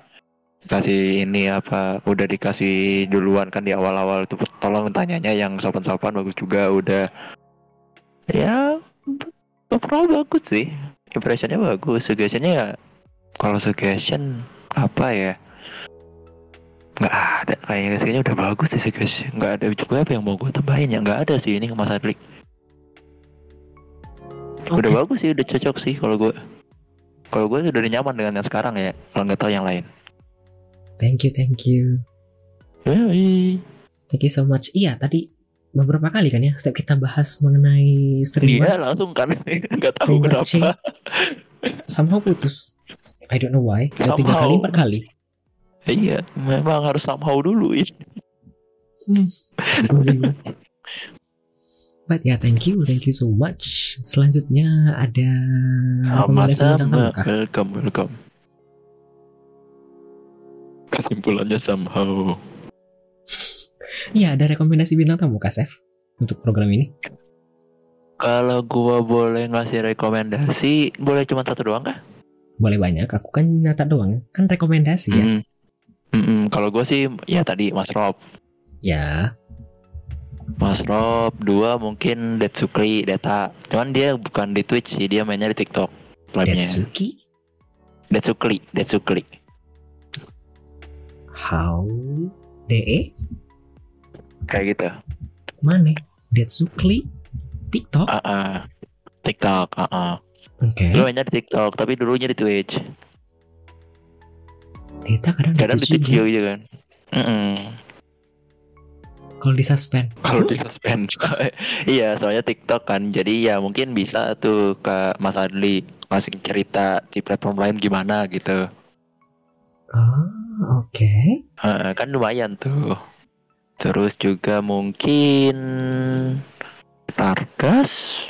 Kasih ini apa udah dikasih duluan kan di awal-awal tuh. Tolong tanyanya yang sopan-sopan bagus juga udah. Ya overall bagus sih. Impressionnya bagus suggestionnya ya kalau suggestion apa ya nggak ada kayaknya kayaknya udah bagus sih suggestion nggak ada juga apa yang mau gue tambahin ya nggak ada sih ini Mas Adlik Oke. udah bagus sih udah cocok sih kalau gue kalau gue udah nyaman dengan yang sekarang ya kalau nggak tahu yang lain Thank you, thank you. Yoi. Thank you so much. Iya, tadi beberapa kali kan ya setiap kita bahas mengenai Iya streamer langsung kan <laughs> nggak tahu kenapa somehow putus. I don't know why. Udah tiga kali, empat kali. Iya memang harus somehow dulu ini Hmm. <laughs> But ya, thank you, thank you so much. Selanjutnya ada rekomendasi bintang tamu kah? welcome welcome Kesimpulannya somehow. Iya, ada rekomendasi bintang tamu Kak Sef untuk program ini? Kalau gua boleh ngasih rekomendasi, boleh cuma satu doang kah? Boleh banyak, aku kan nyata doang. Kan rekomendasi ya. Mm. Mm-mm, Kalau gua sih, ya tadi Mas Rob. Ya, Mas Rob, dua mungkin Detsukri, Data. Cuman dia bukan di Twitch sih, dia mainnya di TikTok. Live-nya. Detsuki? Detsukri, Detsukri. How? DE? Kayak gitu. Mana? Detsuki? TikTok? Ah, ah. TikTok, ah, ah. Oke. Dia mainnya di TikTok, tapi dulunya di Twitch. Deta kadang Kadang juga. juga kan. Mm-mm. Kalau di suspend. Kalau di suspend. <laughs> iya, soalnya TikTok kan. Jadi ya mungkin bisa tuh ke Mas Adli ngasih cerita di platform lain gimana gitu. Oh, oke. Heeh, kan lumayan tuh. Terus juga mungkin Tarkas,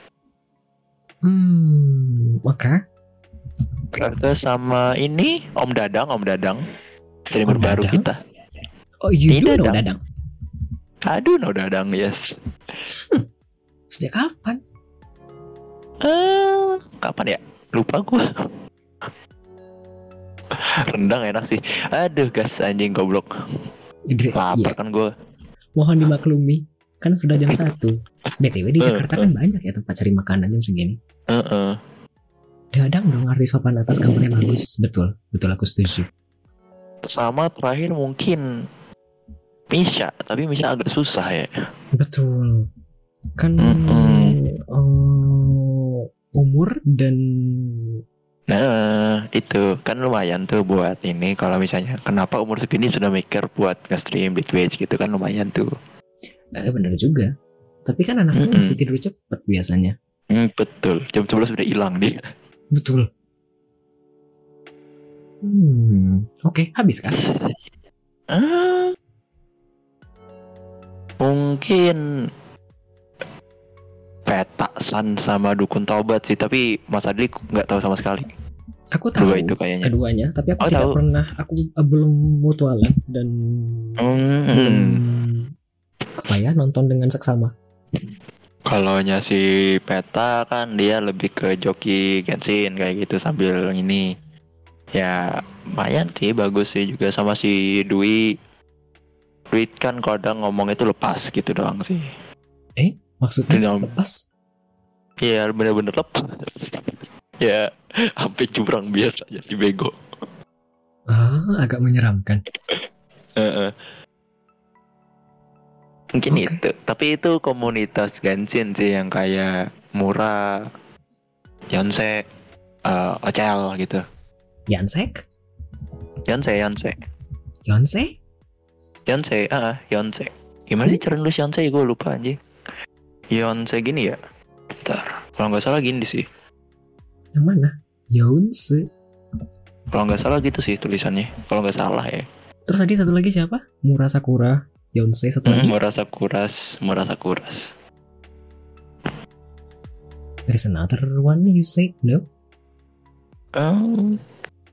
Hmm, oke. Tarkas sama ini Om Dadang, Om Dadang. Streamer Om baru Dadang? kita. Oh, you Ini do know Dadang. Dadang. Aduh, no Dadang, yes. Sejak kapan? Eh, kapan ya? Lupa gua. Rendang enak sih. Aduh, gas anjing goblok. Idri, Lapar iya. kan gua. Mohon dimaklumi. Kan sudah jam <laughs> 1. BTW di Eh, Jakarta kan banyak ya tempat cari makanan jam segini. Heeh. Dadang dong artis papan atas kamarnya bagus. Betul, betul aku setuju. Sama terakhir mungkin Misha, tapi Misha agak susah ya. Betul. Kan eh, umur dan Nah, itu kan lumayan tuh buat ini kalau misalnya kenapa umur segini sudah mikir buat nge-stream di Twitch gitu kan lumayan tuh. eh, bener juga. Tapi kan anaknya Mm-mm. mesti tidur cepet biasanya. Hmm, betul. Jam 11 udah hilang dia. Betul. Hmm, oke, habis kan? Ah, mungkin peta San sama dukun taubat sih, tapi Mas Adli nggak tahu sama sekali. Aku tahu Dua itu kayaknya. keduanya, tapi aku Oh, tidak tahu. pernah, aku eh, belum mutualan dan belum Hmm. apa ya nonton dengan seksama. Kalau si peta kan dia lebih ke joki Genshin kayak gitu sambil ini. Ya lumayan sih bagus sih juga sama si Dwi. Dwi kan kadang ngomong itu lepas gitu doang sih. Maksudnya Iya. lepas? Iya bener-bener lepas. ya sampai curang biasa aja si bego. Ah, agak menyeramkan. Heeh. Mungkin Oke. itu. Tapi itu komunitas Genshin sih yang kayak murah, Yonsei, eh Ocel gitu. Yansek? Yonsei, Yonsei. Yonsei? Yonsei, ah, ah, Yonsei. Gimana sih cara nulis Yonsei? Gue lupa anjing. Yonsei gini ya? Bentar. Kalau nggak salah gini sih. Yang mana? Yonse. Kalau nggak salah gitu sih tulisannya. Kalau nggak salah ya. Terus tadi satu lagi siapa? Mura Sakura. Yonse satu lagi. Hmm, merasa kuras, merasa kuras. There's another one you say no? Um,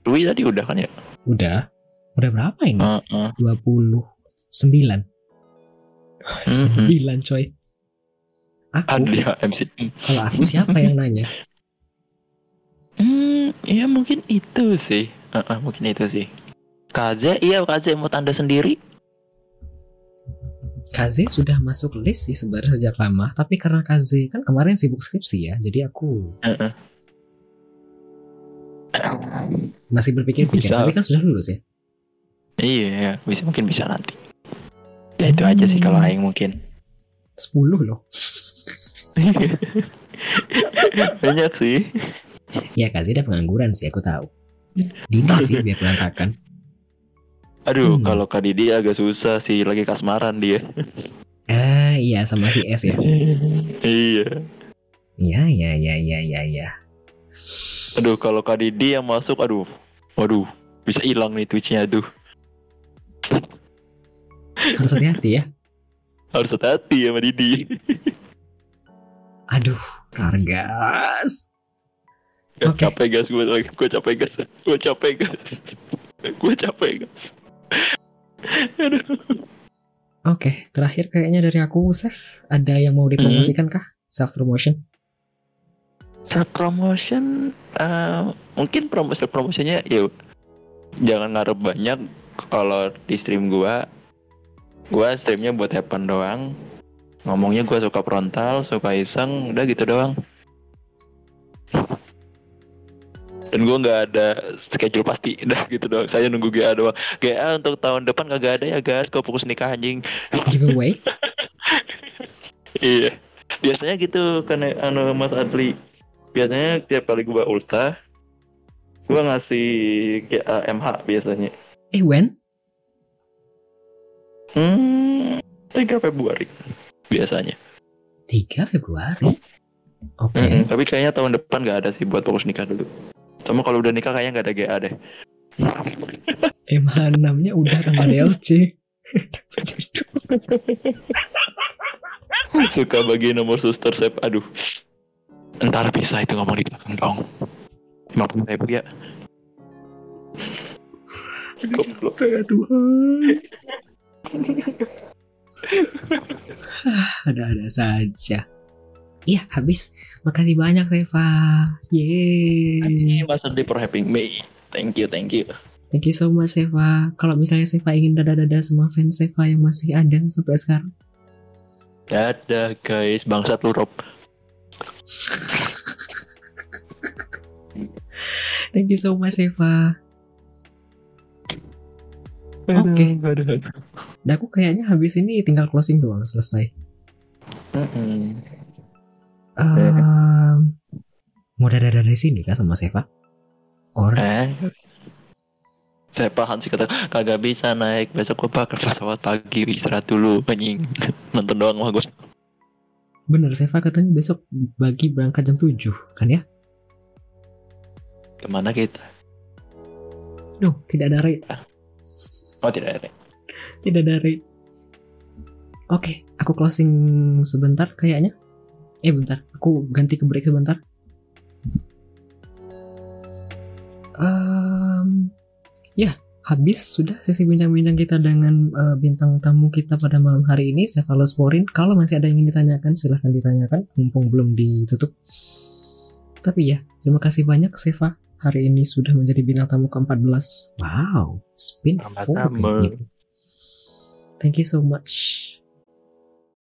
Dwi tadi udah kan ya? Udah. Udah berapa ini? Heeh. 29. Mhm. 9 coy. Aku, Adli MC. kalau aku siapa yang nanya? Hmm, ya mungkin itu sih. Heeh, mungkin itu sih. Kaze, iya Kaze mau tanda sendiri. Kaze sudah masuk list sih sebenarnya sejak lama, tapi karena Kaze kan kemarin sibuk skripsi ya, jadi aku masih berpikir-pikir. Bisa. Tapi kan sudah lulus ya. Iya, bisa mungkin bisa nanti. Ya itu aja sih kalau aing mungkin. 10 loh. Banyak sih. Ya Kaze udah pengangguran sih, aku tahu. Dini sih biar berantakan. Aduh, Hmm. kalau Kak Didi agak susah sih, lagi kasmaran dia. Ah iya sama si S ya. <laughs> iya. Iya iya iya iya iya iya. Aduh, kalau Kak Didi yang masuk, aduh. Waduh, bisa hilang nih Twitch-nya, aduh. Harus hati-hati ya. <laughs> Harus hati-hati sama Didi. Aduh, Rargas. Gak Oke. capek guys, gue gue capek guys, gue capek guys, gue capek guys. Oke, terakhir kayaknya dari aku, Chef. Ada yang mau dipromosikan kah? Self promotion? Self promotion, uh, mungkin promosi promosinya ya jangan naruh banyak. Kalau di stream gua, gua streamnya buat heaven doang. Ngomongnya gua suka frontal, suka iseng, udah gitu doang. Dan gua nggak ada schedule pasti, <laughs> udah gitu doang. Saya nunggu GA doang. GA untuk tahun depan kagak ada ya guys, kau fokus nikah anjing. Giveaway? <laughs> Iya. Biasanya gitu kan anu Mas Adli. Biasanya tiap kali gua ulta gua ngasih kayak MH biasanya. eh, when? Hmm, 3 Februari biasanya. 3 Februari? Oke. Mm-mm, tapi kayaknya tahun depan nggak ada sih buat fokus nikah dulu. Sama kalau udah nikah kayaknya nggak ada GA deh. MH6-nya udah sama DLC. <laughs> Suka bagi nomor suster sep. Aduh. Ntar bisa itu ngomong di belakang dong. 50 ribu ya. Goblok. Tuhan. <laughs> Ada-ada saja. Iya, habis. Makasih banyak, Seva. Yeay. Mas Adi for having me. Thank you, thank you. Thank you so much, Seva. Kalau misalnya Seva ingin dada-dada sama fans Seva yang masih ada sampai sekarang. Dadah guys, bangsat lu Rob. <laughs> Thank you so much, Seva. Oke. Aduh. Dan aku kayaknya habis ini tinggal closing doang, selesai. Mm-mm. Um, mau dada dari sini kah sama Seva? Or Eh, saya paham sih kata kagak bisa naik besok gua bakal pesawat pagi istirahat dulu anjing <laughs> nonton doang mah gua bener Seva katanya besok bagi berangkat jam 7 kan ya? ke mana kita No, tidak ada rate. oh tidak ada Tidak ada rate. Oke, aku closing sebentar kayaknya. Eh bentar, aku ganti ke break sebentar. Um, ya, habis sudah sesi bincang-bincang kita dengan uh, bintang tamu kita pada malam hari ini, Cephalosporin. Kalau masih ada yang ingin ditanyakan, silahkan ditanyakan, mumpung belum ditutup. Tapi ya, terima kasih banyak Seva. Hari ini sudah menjadi bintang tamu ke-14. Wow, baby. Thank you so much.